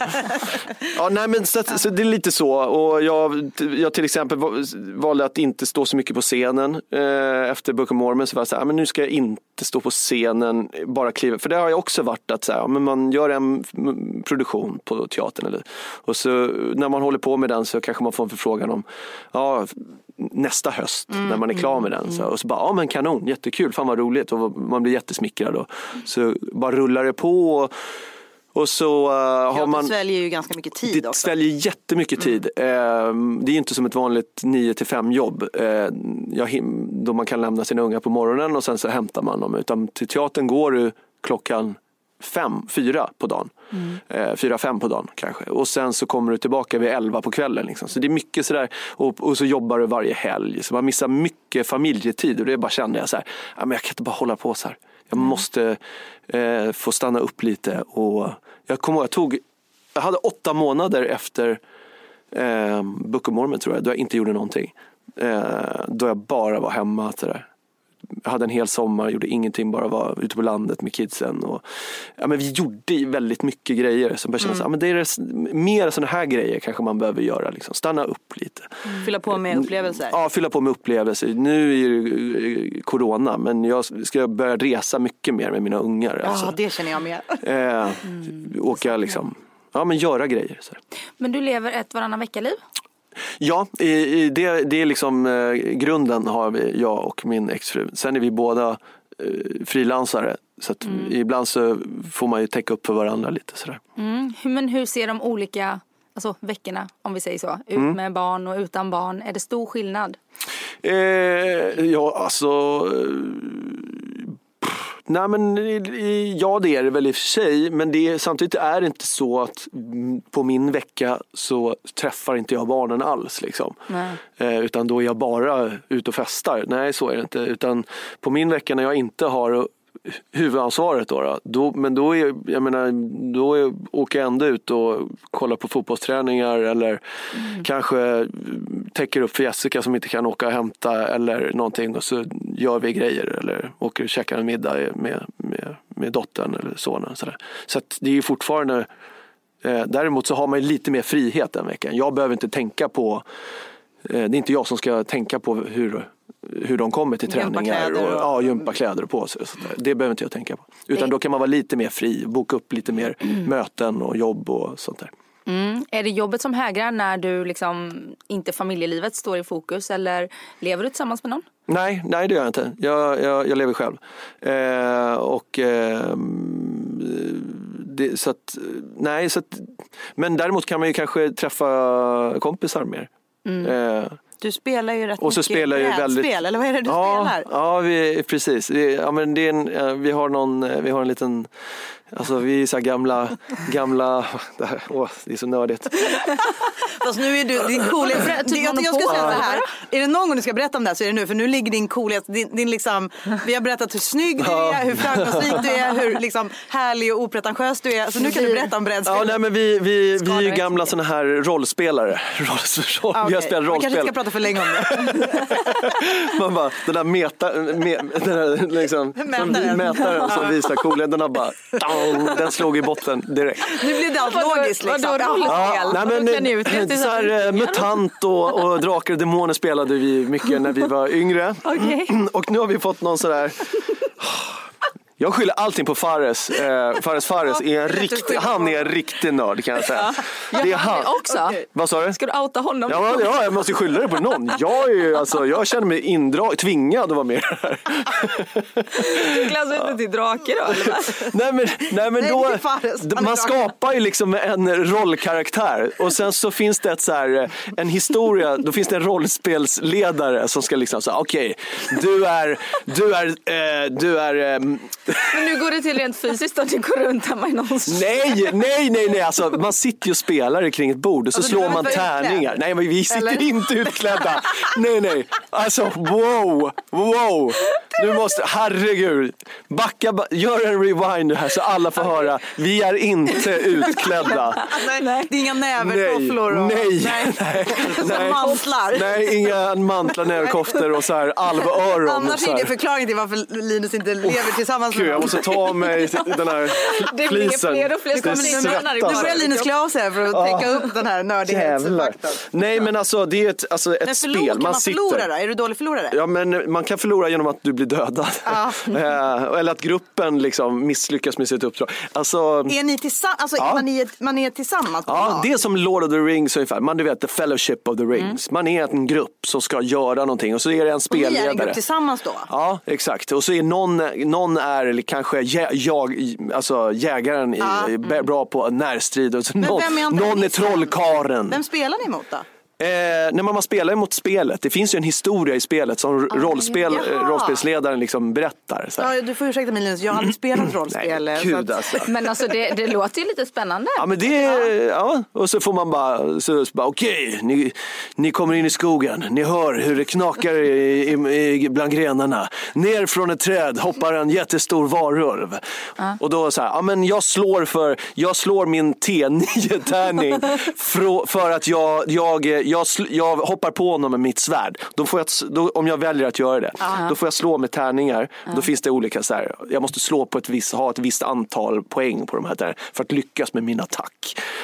Ja, nej, men så, så det är lite så. Och jag, jag till exempel va- valde att inte stå så mycket på scenen. Eh, efter Book of Mormon så var jag så här, "Ah, men nu ska jag inte stå på scenen, bara kliva. För det har jag också varit att så här, men man gör en produktion på teatern. Eller, och så när man håller på med den så kanske man får en förfrågan om ja, nästa höst när man är klar med den. Så, och så bara, ja men kanon, jättekul, fan vad roligt. Och man blir jättesmickrad. Och, så bara rullar det på. Och, och så eh, har man... sväljer ju ganska mycket tid Det också. sväljer jättemycket tid. Eh, Det är inte som ett vanligt 9 till 5 jobb. jag him- Då man kan lämna sina unga på morgonen och sen så hämtar man dem. Utan till teatern går du klockan fem, fyra på dagen. Eh, fyra, fem på dagen kanske. Och sen så kommer du tillbaka vid elva på kvällen. Liksom. Så det är mycket sådär. Och, och så jobbar du varje helg. Så man missar mycket familjetid. Och det bara kände jag så här, ja, men jag kan inte bara hålla på så här. Jag måste eh, få stanna upp lite. Och jag kommer ihåg, jag tog jag hade åtta månader efter eh, Mormon tror jag, då jag inte gjorde någonting. Eh, då jag bara var hemma. Så där. Jag hade en hel sommar, gjorde ingenting, bara var ute på landet med kidsen. Och, ja, men vi gjorde väldigt mycket grejer. Som jag kände så, ja, men det är mer sådana här grejer kanske man behöver göra. Liksom. Stanna upp lite. Fylla på med upplevelser. Ja, fylla på med upplevelser. Nu är det eh, corona, men jag ska börja resa mycket mer med mina ungar. Ja, Alltså. det känner jag med. Eh, åka liksom, ja men göra grejer. Så. Men du lever ett varannan vecka-liv? Ja, i, i det, det är liksom eh, grunden har vi, jag och min exfru. Sen är vi båda eh, frilansare. Så Mm. ibland så får man ju täcka upp för varandra lite sådär. Mm. Men hur ser de olika alltså, veckorna, om vi säger så, ut Mm. med barn och utan barn? Är det stor skillnad? Eh, ja, alltså... Nej men ja det är det väl i och för sig men det samtidigt är det inte så att mm, på min vecka så träffar inte jag barnen alls liksom. Eh, utan då är jag bara ute och festar. Nej så är det inte. Utan på min vecka när jag inte har huvudansvaret då, då, då men då, är, jag menar, då är, åker jag ändå ut och kollar på fotbollsträningar eller kanske täcker upp för Jessica som inte kan åka och hämta eller någonting och så gör vi grejer eller åker och käkar en middag med, med, med dottern eller sonen. Så, så det är ju fortfarande eh, Däremot så har man lite mer frihet den veckan. Jag behöver inte tänka på Det är inte jag som ska tänka på hur, hur de kommer till träningar och, och- ja, gympakläder och på sig. Det behöver inte jag tänka på. Utan då kan man vara lite mer fri, boka upp lite mer möten och jobb och sånt där. Mm. Är det jobbet som hägrar när du liksom inte familjelivet står i fokus eller lever du tillsammans med någon? Nej, nej det gör jag inte. Jag, jag, jag lever själv. Eh, och eh, det, så att, nej, så att, men däremot kan man ju kanske träffa kompisar mer. Eh, Du spelar ju rätt och så mycket spelar jag brädspel, väldigt... eller vad är det du ja, spelar? Ja, vi, precis. Vi, ja, men det är en, eh, vi, har någon, eh, vi har en liten, alltså vi är så här gamla, gamla, det, här, åh, det är så nördigt. Fast nu är du, din coolhet, Typ jag, jag monopol. säga så här, är det någon gång du ska berätta om det här så är det nu för nu ligger din coolhet, din, din liksom, vi har berättat hur snygg du är, hur framgångsrik du är, hur liksom härlig och opretentiös du är. Så nu kan du berätta om brädspel. Ja, nej, men vi, vi, vi är ju gamla så såna här rollspelare. Rolls, roll, Ja, Vi har spelat Man kanske inte rollspel. ska prata för länge om det. Man bara, den där meta, me, den där liksom, Mätaren. mätaren, som visar coolheten, bara, dong, den slog i botten direkt. Nu blir det allt logiskt liksom. Vadå rollspel? Ja. nej, men, så här, eh, MUTANT och, och Drakar och Demoner spelade vi mycket när vi var yngre. Okej. Och nu har vi fått någon sådär jag skyller allting på Fares. Eh, Fares Fares är en riktig, han är en riktig nörd kan jag säga. Det är han. Också? Vad sa du? Ska du outa honom? Ja, ja, jag måste skylla det på någon. Jag, är ju, alltså, jag känner mig indrag, tvingad att vara med här. Du klassar inte till drake då eller? vad? Nej men, nej, men Nej, då, det Fares. Man skapar ju liksom en rollkaraktär och sen så finns det ett så här, en historia, då finns det en rollspelsledare som ska liksom säga okej, du är, du är, eh, du är, eh, Men nu går det till rent fysiskt att du går runt hemma i någons nej, nej, nej, nej, alltså man sitter ju och spelar kring ett bord och så Alltså, slår man tärningar. Nej men vi sitter Eller? inte utklädda. Nej, nej, alltså wow, wow. Nu måste, herregud, backa, ba- gör en rewind här så alla får höra. Vi är inte utklädda. Nej, det är inga nävertofflor och nej, nej. nej, Så nej. mantlar. Nej, inga mantlar, näverkoftor och så här alvöron. och Annars är det förklaringen till varför Linus inte lever tillsammans Med jag måste ta av mig den här Det flisen. fler och fler Det svettas. Nu börjar Linus klä av sig här för att täcka upp den här nördighetsfaktorn. Nej men alltså det är ett, alltså, ett Men spel. förlor, kan Man man sitter. förlora då? Är du dålig förlorare? Ja men man kan förlora genom att du blir dödad. Eh, Eller att gruppen liksom misslyckas med sitt uppdrag. Alltså, Är ni tillsammans? Alltså, Ja. man, är, man är tillsammans Ja, det är som Lord of the Rings ungefär. Man du vet, the fellowship of the rings. Man är en grupp som ska göra någonting och så är det en Och ni är en spelledare. grupp tillsammans då? Ja, exakt. Och så är någon, någon är kanske jä, jag, alltså jägaren är är bra på närstrid. Och så någon, någon är trollkaren. Vem spelar ni emot då? Eh, när man spelar mot spelet, det finns ju en historia i spelet som rollspel, Ah, jaha. eh, rollspelsledaren liksom berättar. Så här. Ja, du får ursäkta mig Linus, jag har aldrig spelat rollspel. Nej, så gud att- alltså. Men alltså det, det låter ju lite spännande. Ja men det, ja. Och så får man bara, så, så bara okej, ni, ni kommer in i skogen, ni hör hur det knakar i, i, i, bland grenarna. Ner från ett träd hoppar en jättestor varulv. Och då så här, ja men jag slår för, jag slår min T9-tärning för, för att jag, jag, jag, sl, jag hoppar på honom med mitt svärd. Då får jag, då, om jag väljer att göra det, då får jag slå med tärningar. Då finns det olika så här, jag måste slå på ett visst, ha ett visst antal poäng på de här tärningarna för att lyckas med min attack.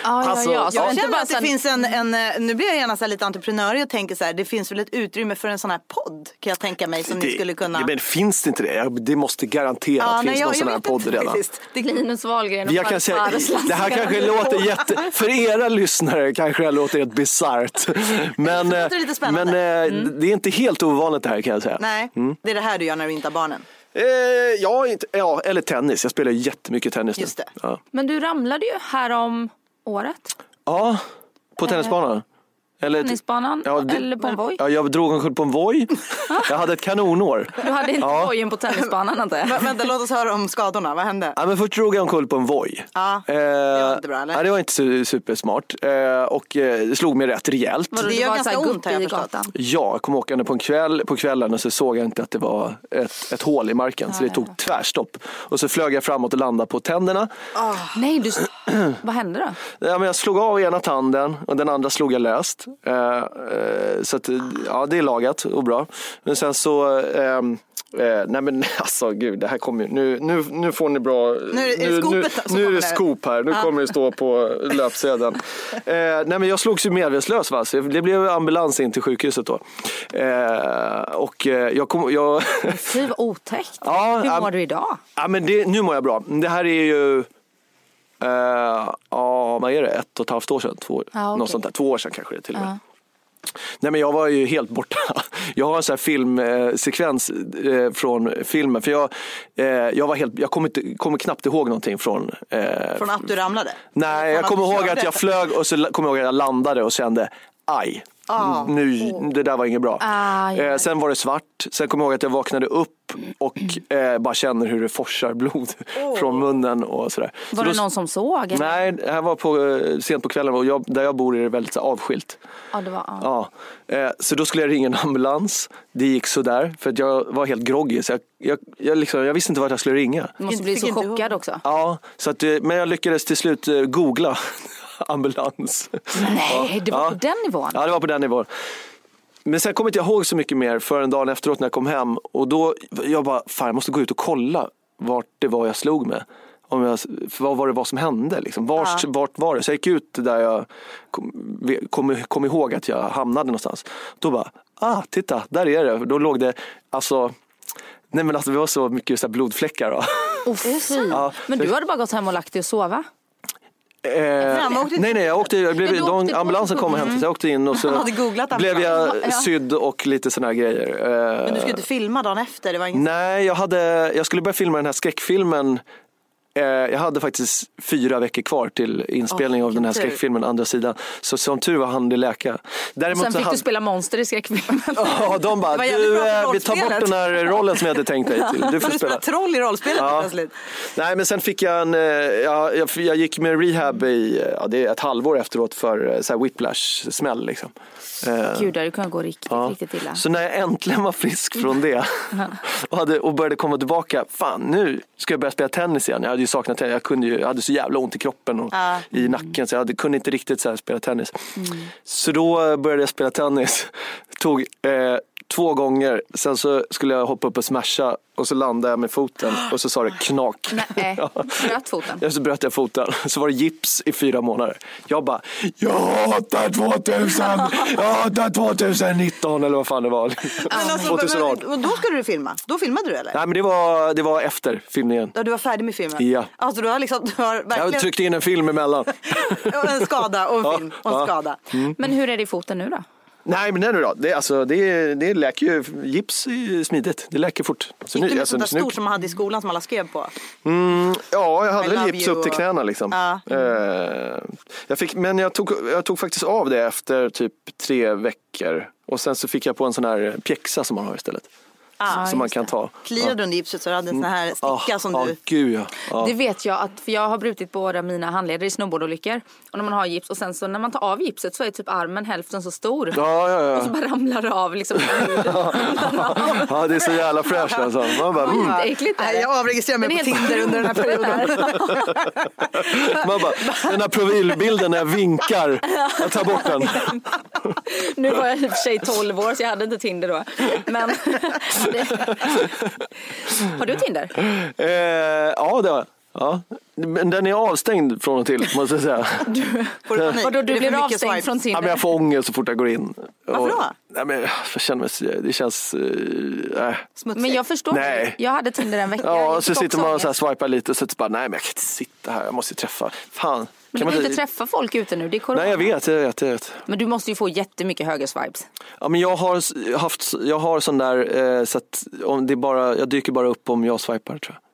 Ja, ja, ja. Så Jag inte känner bara att det sen- finns en, en, eh, nu blir jag gärna så här lite entreprenörig och tänker så här, det finns väl ett utrymme för en sån här podd kan jag tänka mig som ni skulle kunna. Ja, men finns det inte det? Det måste garanterat Ja, nej, finns jag- någon sån jag här podd inte redan. Det är Linus Wahlgren och Jag kan säga, det här kanske låter jätte... För era lyssnare kanske det låter helt bisarrt. Men, låter eh, lite spännande. men eh, det är inte helt ovanligt det här kan jag säga. Nej, Mm. det är det här du gör när du inte har barnen. Eh, ja, inte, ja, eller tennis. Jag spelar jättemycket tennis nu. Just det. Ja, Men du ramlade ju här om året. ja på tennisbanan. Eller, Tennisbanan Ja, det- eller på en voj. Ja, jag drog omkull på en voj. Jag hade ett kanonår. Du hade inte Ja. vojen på tennisbanan antar jag? Vä- Vänta, låt oss höra om skadorna. Vad hände? Ja, men först drog jag omkull på en voj. Ja, Eh, var inte bra, eller? Ja, det var inte su- supersmart. Eh, och eh, det slog mig rätt rejält. Vadå, Det du gör var ganska så här ont, har jag förstått. gatan? Ja, jag kom åkande på, en kväll, på kvällen och så såg jag inte att det var ett, ett hål i marken. så det tog tvärstopp. Och så flög jag framåt och landade på tänderna. Nej, du... vad hände då? Ja, men jag slog av ena tanden och den andra slog jag löst. Eh, eh, så att, ja, det är lagat och bra. Men sen så, ehm, eh, nej men alltså gud, det här kommer ju, nu, nu, nu får ni bra, Nu är det- nu, skopet som nu är kommer det skop här, nu kommer det stå på löpsedeln. Eh, nej men jag slogs ju medvetslös va, så det blev ambulans in till sjukhuset då. Eh, och eh, jag kom, jag, Fy vad otäckt. Ja, Hur mår du idag? Ja, men det, nu mår jag bra. Det här är ju, eh, ja vad är det, ett och ett halvt år sedan? Två, Ja, okej. något sånt där. Två år sedan kanske det till och med. Ja. Nej men jag var ju helt borta. Jag har en sån här filmsekvens eh, från filmen. För jag, eh, jag, var helt, jag kommer, inte, kommer knappt ihåg någonting från... Eh, Från att du ramlade? nej, jag kommer ihåg att jag flög och så kommer jag ihåg att jag landade och kände aj. Ah. Nu, det där var inget bra. Ah, eh, sen var det svart. Sen kommer jag ihåg att jag vaknade upp och eh, bara känner hur det forsar blod från munnen och sådär. Så Var då- det någon som såg? eller? Nej, det här var på, eh, sent på kvällen och jag, där jag bor är det väldigt så, avskilt. Ja, det var, ja. Ja, eh, så då skulle jag ringa en ambulans. Det gick sådär för att jag var helt groggy. Så jag, jag, jag, liksom, jag visste inte vart jag skulle ringa. Du måste bli så chockad också. Ja, så att, eh, men jag lyckades till slut eh, googla ambulans. Nej, det var Ja. på den nivån. Ja, det var på den nivån. Men sen kommer inte jag ihåg så mycket mer förrän dagen efteråt när jag kom hem. Och då, jag bara, fan jag måste gå ut och kolla vart det var jag slog med. Om jag, vad var det var som hände? Liksom. Vart, vart var det? Så jag gick ut där jag kom, kom, kom ihåg att jag hamnade någonstans. Då bara, ah titta, där är det. Då låg det, alltså, nej men alltså det var så mycket så blodfläckar. Då. Oh. Ja. Men du hade bara gått hem och lagt dig och sova? Eh, nej, nej, jag åkte, jag blev, de, ambulansen kom och hämtade så jag åkte in och så blev jag sydd och lite såna här grejer. Eh, Men du skulle inte filma dagen efter? Det var. Nej, jag, hade, jag skulle börja filma den här skräckfilmen. Eh, jag hade faktiskt fyra veckor kvar till inspelning Åh, av den här tur. skräckfilmen, andra sidan. Så som tur var hann det läka. Däremot Sen så fick hade- du spela monster i skräckfilmen. Ja, de bara, du, eh, vi tar bort rollspelet." den här rollen som jag hade tänkt dig till. Du får du spela. troll i rollspelet Ja. plötsligt. Nej men sen fick jag en, eh, jag, jag, jag gick med rehab i ja, det är ett halvår efteråt för så här whiplash-smäll. Liksom. Gud, det hade kunnat gå riktigt, ja. riktigt illa. Så när jag äntligen var frisk från det och, hade, och började komma tillbaka, fan nu ska jag börja spela tennis igen. Jag hade ju saknat tennis, jag, kunde ju, jag hade så jävla ont i kroppen och Ja. i nacken så jag hade, kunde inte riktigt så spela tennis. Så då började jag spela tennis, tog eh, två gånger, sen så skulle jag hoppa upp och smasha och så landade jag med foten och så sa det knak. Nej, Ja. bröt foten. Ja, så bröt jag foten. Så var det gips i fyra månader. Jag bara, jag hatar 2000, jag hatar 2019 eller vad fan det var. Men alltså, 2018. men, då skulle du filma? Då filmade du eller? Nej men det var, det var efter filmningen. Ja, du var färdig med filmen? Ja. Alltså du har liksom, du har Jag verkligen tryckte in en film emellan. en skada och en film och en Ja. skada. Men hur är det i foten nu då? Nej men det nu då, det, alltså, det, det läker ju, gips är smidigt, det läker fort. Så Inte med alltså, sånt där nu- stort som man hade i skolan som alla skrev på. Ja, jag hade I väl gips upp till knäna liksom. Ja. Eh, jag fick, men jag tog, jag tog faktiskt av det efter typ tre veckor. Och sen så fick jag på en sån här pjäxa som man har istället. Ah, som man kan det. ta. Kliade du under gipset så du hade en sån här sticka Ah, som ah, du... gud ja. ja. Det vet jag att för jag har brutit båda mina handleder i snowboardolyckor. Och när man har gips och sen så när man tar av gipset så är typ armen hälften så stor. Ja, ja, Och så ja. bara ramlar det av liksom. ja, det är så jävla fräscht alltså. Man bara, mm. Äckligt är Nej, det. jag avregistrerar mig Den på Tinder under den här perioden. Man bara, den här profilbilden när jag vinkar, jag tar bort den. Nu var jag i och för sig 12 år så jag hade inte Tinder då. Men har du Tinder? Eh, ja, det har jag. Ja, men den är avstängd från och till måste jag säga. Får du panik? Vadå, du blir avstängd swipes? från Ja, men Tinder? jag får ångest så fort jag går in. Varför då? Och, nej, men, jag känner mig, det känns... eh, äh. Smutsigt. Men jag förstår. Nej. Jag hade Tinder en vecka. Ja, och så sitter man och så här swipar lite så bara, nej men jag kan inte sitta här, jag måste träffa. Fan. Men du man kan inte träffa folk ute nu, det är corona. Nej jag vet, jag vet, jag vet. Men du måste ju få jättemycket högersvibes. Ja, men jag har haft, jag har sån där, eh, så att om det bara, jag dyker bara upp om jag swipar tror jag.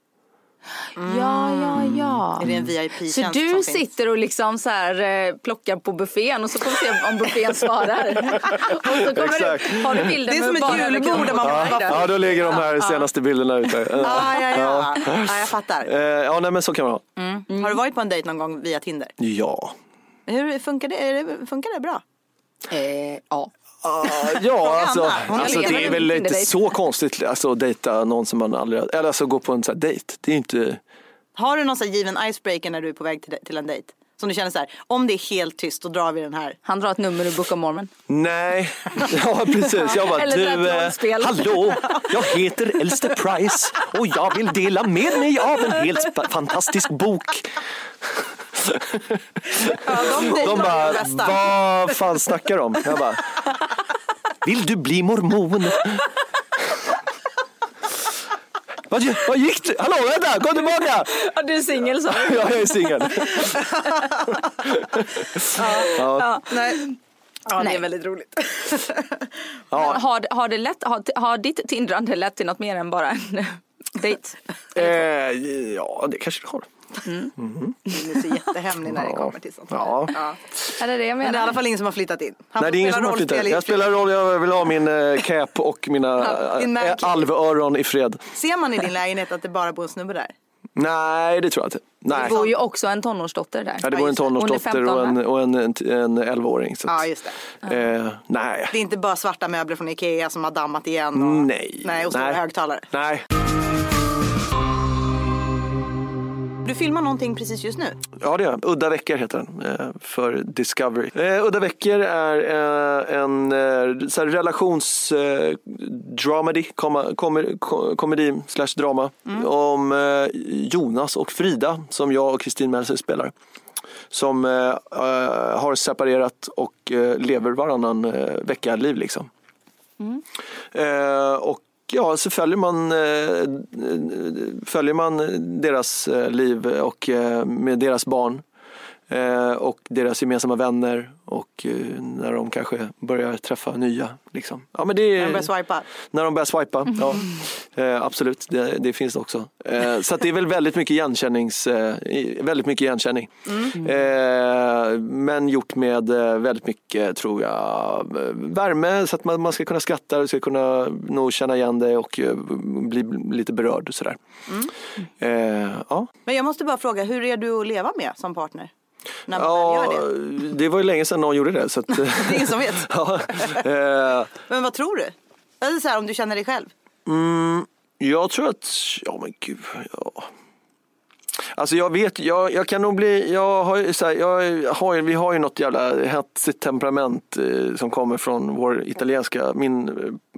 Ja, ja, ja. Är det en Så VIP-tjänst du som finns? sitter och liksom så här, eh, plockar på buffén och så får vi se om buffén svarar. och så kommer Exakt. Du, har du bilder Det är som ett julbord där man då. Ja, då ligger de här senaste bilderna ute. Ja, ja, ja. ja, jag fattar. eh, ja, nej men så kan man ha. Har du varit på en dejt någon gång via Tinder? Ja. Hur funkar det, funkar det bra? Eh, ja. Ah, ja, alltså, alltså det är väl inte så konstigt alltså, att dejta någon som man aldrig, eller alltså gå på en sån här dejt. Det är inte, Har du någon sån given icebreaker när du är på väg till, till en dejt? Som du känner så här, om det är helt tyst då drar vi den här. Han drar ett nummer ur Book of Mormon. nej. Ja precis, jag bara Eller du, ett eh, hallå, jag heter Elster Price och jag vill dela med mig av en helt fantastisk bok. Ja, de De bara, vad fan snackar de? Jag bara, vill du bli mormon? Vad, vad gick du? Hallå vänta, kom tillbaka! Ja, du är singel så. Ja, jag är singel. Nej. Ja, det Nej. är väldigt roligt. Men Har, har, det lätt, har, har ditt tindrande lett till något mer än bara en dejt? Eh, ja, det kanske det har. Du är så jättehemlig när det kommer till sånt. Ja. Ja. Är det det jag Men det är i menar? alla fall ingen som har flyttat in. Han Nej, det är ingen som har flyttat. i- Jag spelar roll, jag vill ha min eh, cap och mina eh, alvöron i fred. Ser man i din lägenhet att det bara bor en snubbe där? Nej, det tror jag inte. Nej. Det bor ju också en tonårsdotter där. Ja, det bor en är tonårsdotter 15, och en, och en, en, en 11-åring. Så Ja, att, just det. eh, nej. Det är inte bara svarta möbler från Ikea som har dammat igen. Och... Nej. Nej, och stora Nej. högtalare. Nej. Du filmar någonting precis just nu. Ja, det är jag. Udda veckor heter den eh, för Discovery. Eh, Udda veckor är eh, en så här relations dramedy, komma- kommer- ko- komedi slash drama om eh, Jonas och Frida som jag och Kristin Melser spelar. Som har separerat och lever varannan vecka-liv liksom. Eh, och ja, så följer man, eh, följer man deras eh, liv och eh, med deras barn eh, och deras gemensamma vänner och eh, när de kanske börjar träffa nya. Liksom. Ja, men det är, När de börjar swipa. när de börjar swipa, ja. Eh, absolut, det, det finns det också. Eh, så det är väl väldigt mycket, igenkännings, eh, väldigt mycket igenkänning. Eh, men gjort med väldigt mycket, tror jag, värme så att man, man ska kunna skratta, och ska kunna nog känna igen det och bli lite berörd och sådär. Eh, ja. Men jag måste bara fråga, hur är du att leva med som partner? När man väl ja, gör det. det var ju länge sedan någon gjorde det. Så att, Det är ingen som vet. ja, eh, Men vad tror du? Eller så här, om du känner dig själv. Jag tror att, ja men gud, ja. Alltså jag vet, jag, jag kan nog bli, jag har ju så här, jag har, vi har ju något jävla hetsigt temperament eh, som kommer från vår italienska, min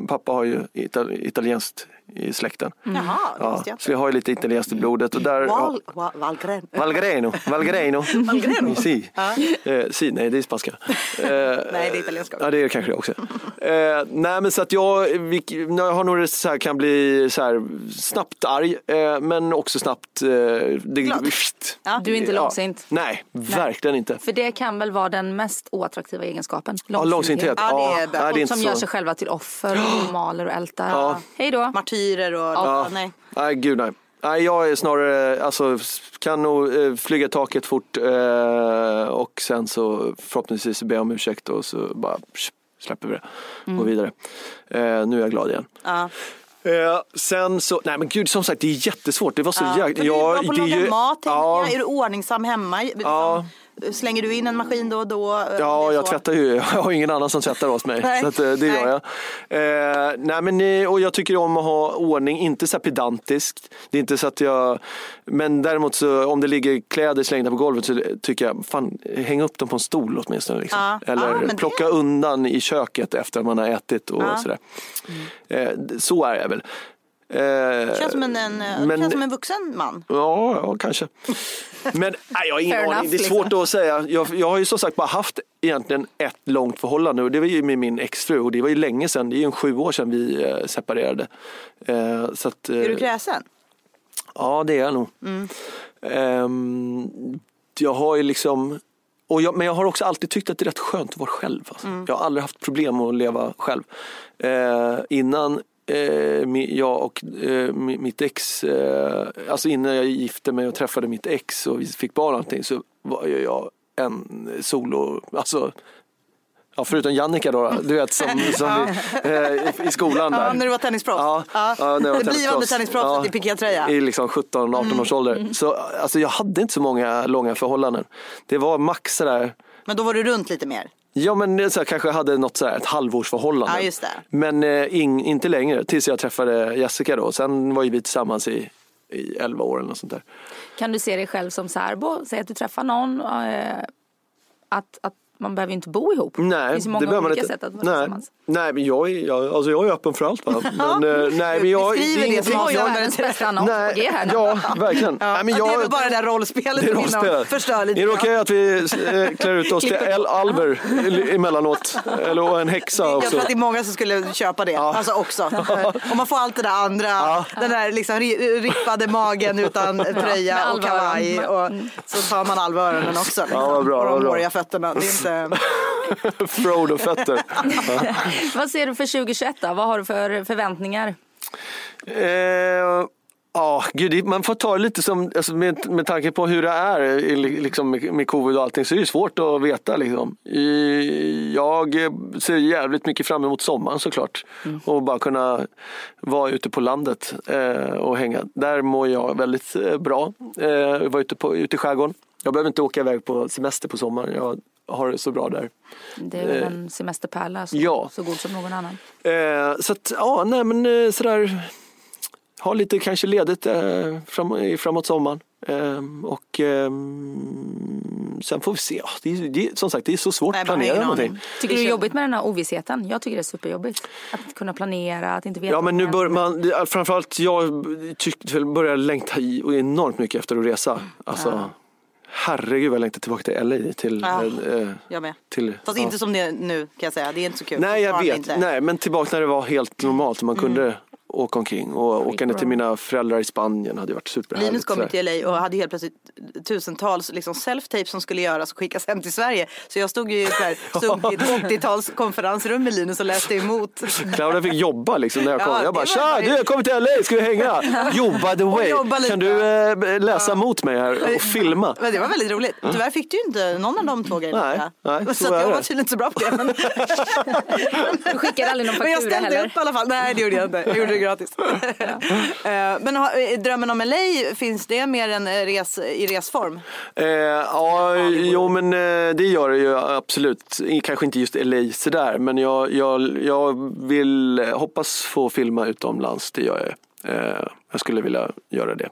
pappa har ju ital, italienskt i släkten. Jaha, det Ja, jag så vi har ju lite italienskt i blodet och där Val, Val, Valgren. Valgreno, Valgreno. Valgreno? Si. Eh, si, nej det är spanska. Eh, Nej, det är italienska också. Ja, det är det kanske det också. Eh, nej, men så att jag, vi, jag har nog så här, kan bli så här, snabbt arg, eh, men också snabbt... Eh, det, Glad. Ja. Du är inte långsint. Nej, verkligen inte. För det kan väl vara den mest oattraktiva egenskapen? Ja, långsinthet. Ja, det är det är inte Som så. gör sig själva till offer och maler och ältar. Ja. Hej då. Martyrer och... Ja. Nej. Nej, gud nej. Nej, jag är snarare, alltså kan nog eh, flyga taket fort eh, och sen så förhoppningsvis be om ursäkt och så bara släpper vi det. Går vidare. Eh, nu är jag glad igen. Ja. Eh, sen så, nej men gud som sagt det är jättesvårt. Det var så Ja. jäkla... Du är bra på att laga mat, ja, jag. Är du ordningsam hemma? Ja. Slänger du in en maskin då och då? eh, Ja, jag tvättar ju. Jag har ingen annan som tvättar åt mig. Nej. Så eh, det gör Nej. jag. Eh, nej, men, och jag tycker om att ha ordning, inte så här pedantiskt. Det är inte så att jag... Men däremot så om det ligger kläder slängda på golvet så tycker jag, fan häng upp dem på en stol åtminstone. Liksom. Ja. Eller Ja, men det- plocka undan i köket efter att man har ätit och Ja. sådär. Eh, så är jag väl. Eh, Känns som en, en, men- känns som en vuxen man. Ja, ja kanske. Men nej, jag har ingen aning. Det är svårt liksom. att säga. Jag, jag har ju som sagt bara haft egentligen ett långt förhållande och det var ju med min exfru och det var ju länge sedan. Det är ju en sju år sedan vi eh, separerade. Eh, så att, eh, Är du kräsen? Ja, det är jag nog. Ehm, jag har ju liksom och jag, men jag har också alltid tyckt att det är rätt skönt att vara själv. Alltså. Jag har aldrig haft problem med att leva själv. Eh, innan eh, jag och eh, mi- mitt ex, eh, alltså innan jag gifte mig och träffade mitt ex och vi fick barn och allting så var jag en solo, alltså Ja, förutom Jannica då, du vet som, som vi, eh, i, skolan där. Ja, när du var tennisproffs. Ja, Ja. ja, när jag var Det blivande tennisproffs. tennisproffset i pikétröja. I liksom 17-18 års ålder. Så alltså, jag hade inte så många långa förhållanden. Det var max sådär, Men då var du runt lite mer. Ja men så här, kanske hade något sådär, ett halvårsförhållande. Ja, just det. Men eh, ing, inte längre, tills jag träffade Jessica då. Sen var ju vi tillsammans i, i 11 år eller något sånt där. Kan du se dig själv som särbo? Säg att du träffar någon. Eh, att, att man behöver inte bo ihop. det Nej, finns ju det många behöver man olika inte. sätt att vara nej. tillsammans. Nej, men jag är, jag, alltså jag är öppen för allt. Va? Men, eh, nej, men jag, Beskriver är det ingenting- som Du jag- världens bästa annons på G här. Ja, verkligen. Nej, men Ja, det är jag, väl bara det där rollspelet Det hinner rollspel. förstör lite Är det okej att vi eh, klär ut oss till El Alber emellanåt? Eller och en häxa Jag också? tror att det är många som skulle köpa det. Alltså också. Om man får allt det där andra. Den där liksom ri- rippade magen utan tröja och kavaj. Och så tar man alvöronen också. Liksom. Ja, bra, och de håriga fötterna. Det är inte... Frodo-fötter. Vad ser du för 2021 då? Vad har du för förväntningar? Eh, Ja, gud, man får ta det lite som, alltså med, med tanke på hur det är liksom med, med covid och allting så är det svårt att veta. Liksom. Jag ser jävligt mycket fram emot sommaren såklart. Och bara kunna vara ute på landet eh, och hänga. Där mår jag väldigt eh, bra. Eh, vara ute, på, ute i skärgården. Jag behöver inte åka iväg på semester på sommaren. Jag har det så bra där. Det är väl en semesterpärla så, ja. så god som någon annan. Eh, så att, ja, nej men eh, sådär. Ha lite kanske ledigt eh, fram, i- framåt sommaren. Eh, och ehm, sen får vi se. Ja, det, är- det, som sagt, det är så svårt Nej, att planera någonting. Tycker du det är jobbigt med den här ovissheten? Jag tycker det är superjobbigt. Att kunna planera, att inte veta. Ja men nu vad bör som man, framförallt jag väl börjar längta i, och enormt mycket efter att resa. Alltså, herregud vad jag längtar tillbaka till LA. Till, Ja. eh, Jag med. till, Fast ja. inte som det är nu kan jag säga. Det är inte så kul. Nej jag vet, nej men tillbaka när det var helt normalt och man Mm. kunde åka omkring och åka ner till mina föräldrar i Spanien hade varit superhärligt. Linus kom till LA och hade helt plötsligt tusentals liksom self-tapes som skulle göras och skickas hem till Sverige. Så jag stod ju i ett så här- stod i ett 80-tals konferensrum med Linus och läste emot. Claudia fick jobba liksom när jag kom. Ja, jag bara tja, du jag kommer till LA, ska vi hänga? Jo by the way, kan du eh, läsa mot mig här och filma? Men det var väldigt roligt. Tyvärr fick du ju inte någon av de två grejerna. Nej, nej, så så jag det. var tydligen inte så bra på det. Men, Du skickade aldrig någon men jag faktura ställde heller. upp i alla fall. Nej det gjorde jag inte. Jag gjorde det gratis. Eh, men har- eh, drömmen om LA, finns det mer än eh, res, i resform? Eh, ja, jo men det gör det ju absolut. Kanske inte just LA sådär, men jag, jag, jag vill hoppas få filma utomlands, det gör jag. Eh, jag skulle vilja göra det.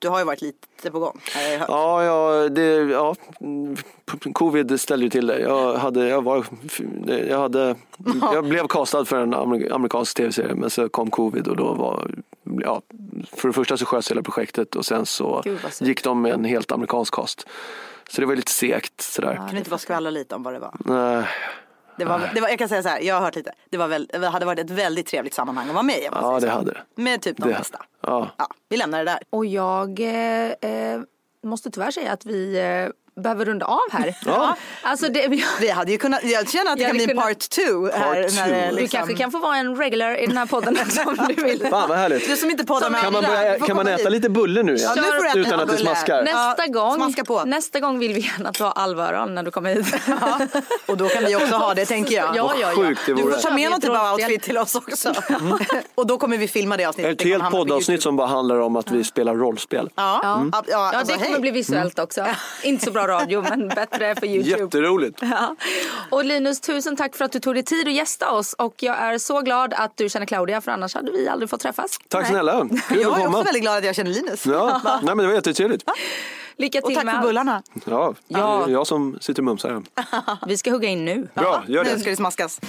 Du har ju varit lite på gång. jag. Ja, ja, det, ja, covid ställde ju till det. Jag, hade, jag, var, jag, hade, jag blev castad för en amer- amerikansk tv-serie men så kom covid och då var, ja, för det första så sköts hela projektet och sen så Gud, gick de med en helt amerikansk cast. Så det var lite segt sådär. Kan du inte bara skvallra lite om vad det var? Nej. Det var, det var, jag kan säga så här, jag har hört lite. Det, var väl, det hade varit ett väldigt trevligt sammanhang att vara med i. Ja, det så. hade det. Med typ de Det- bästa. Ja. Ja, vi lämnar det där. Och jag eh, eh, måste tyvärr säga att vi eh, behöver runda av här. Ja. Alltså det, Vi hade ju kunnat, jag känner att det kan bli kunnat- part two här. Part när two. det Du liksom, kanske kan få vara en regular i den här podden också om du vill. Fan vad härligt. Du som inte poddar med Kan man, börja, du kan man äta hit. lite bulle nu igen? Ja, nu får du Utan att det smaskar? Nästa, Ja, gång, smaska på. nästa gång vill vi gärna att du har allvaran när du kommer hit. Och då kan vi också ha det tänker jag. Ja, ja, ja. Sjukt det Du får ta med någon typ av outfit till oss också. Och då kommer vi filma det avsnittet. Ett Det helt poddavsnitt som bara handlar om att vi spelar rollspel. Ja, ja. ja, Ja, alltså, det kommer bli visuellt också. Inte så bra radio, men bättre för Youtube. Jätteroligt. Ja. Och Linus, tusen tack för att du tog dig tid att gästa oss. Och jag är så glad att du känner Claudia, för annars hade vi aldrig fått träffas. Tack snälla. Kul Jag att är också komma. väldigt glad att jag känner Linus. Ja, nej men det var jättetrevligt. Lycka Och till tack med för allt. bullarna. Ja, Ja. det är jag som sitter och mumsar här. Vi ska hugga in nu. Bra, gör Nu det. ska det smaskas.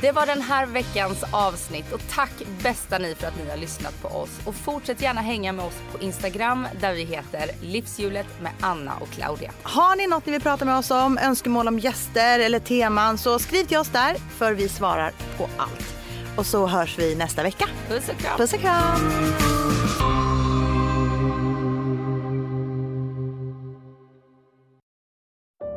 Det var den här veckans avsnitt och tack bästa ni för att ni har lyssnat på oss. Och fortsätt gärna hänga med oss på Instagram där vi heter Livshjulet med Anna och Claudia. Har ni något ni vill prata med oss om, önskemål om gäster eller teman så skriv till oss där för vi svarar på allt. Och så hörs vi nästa vecka. Puss och kram. Puss och kram!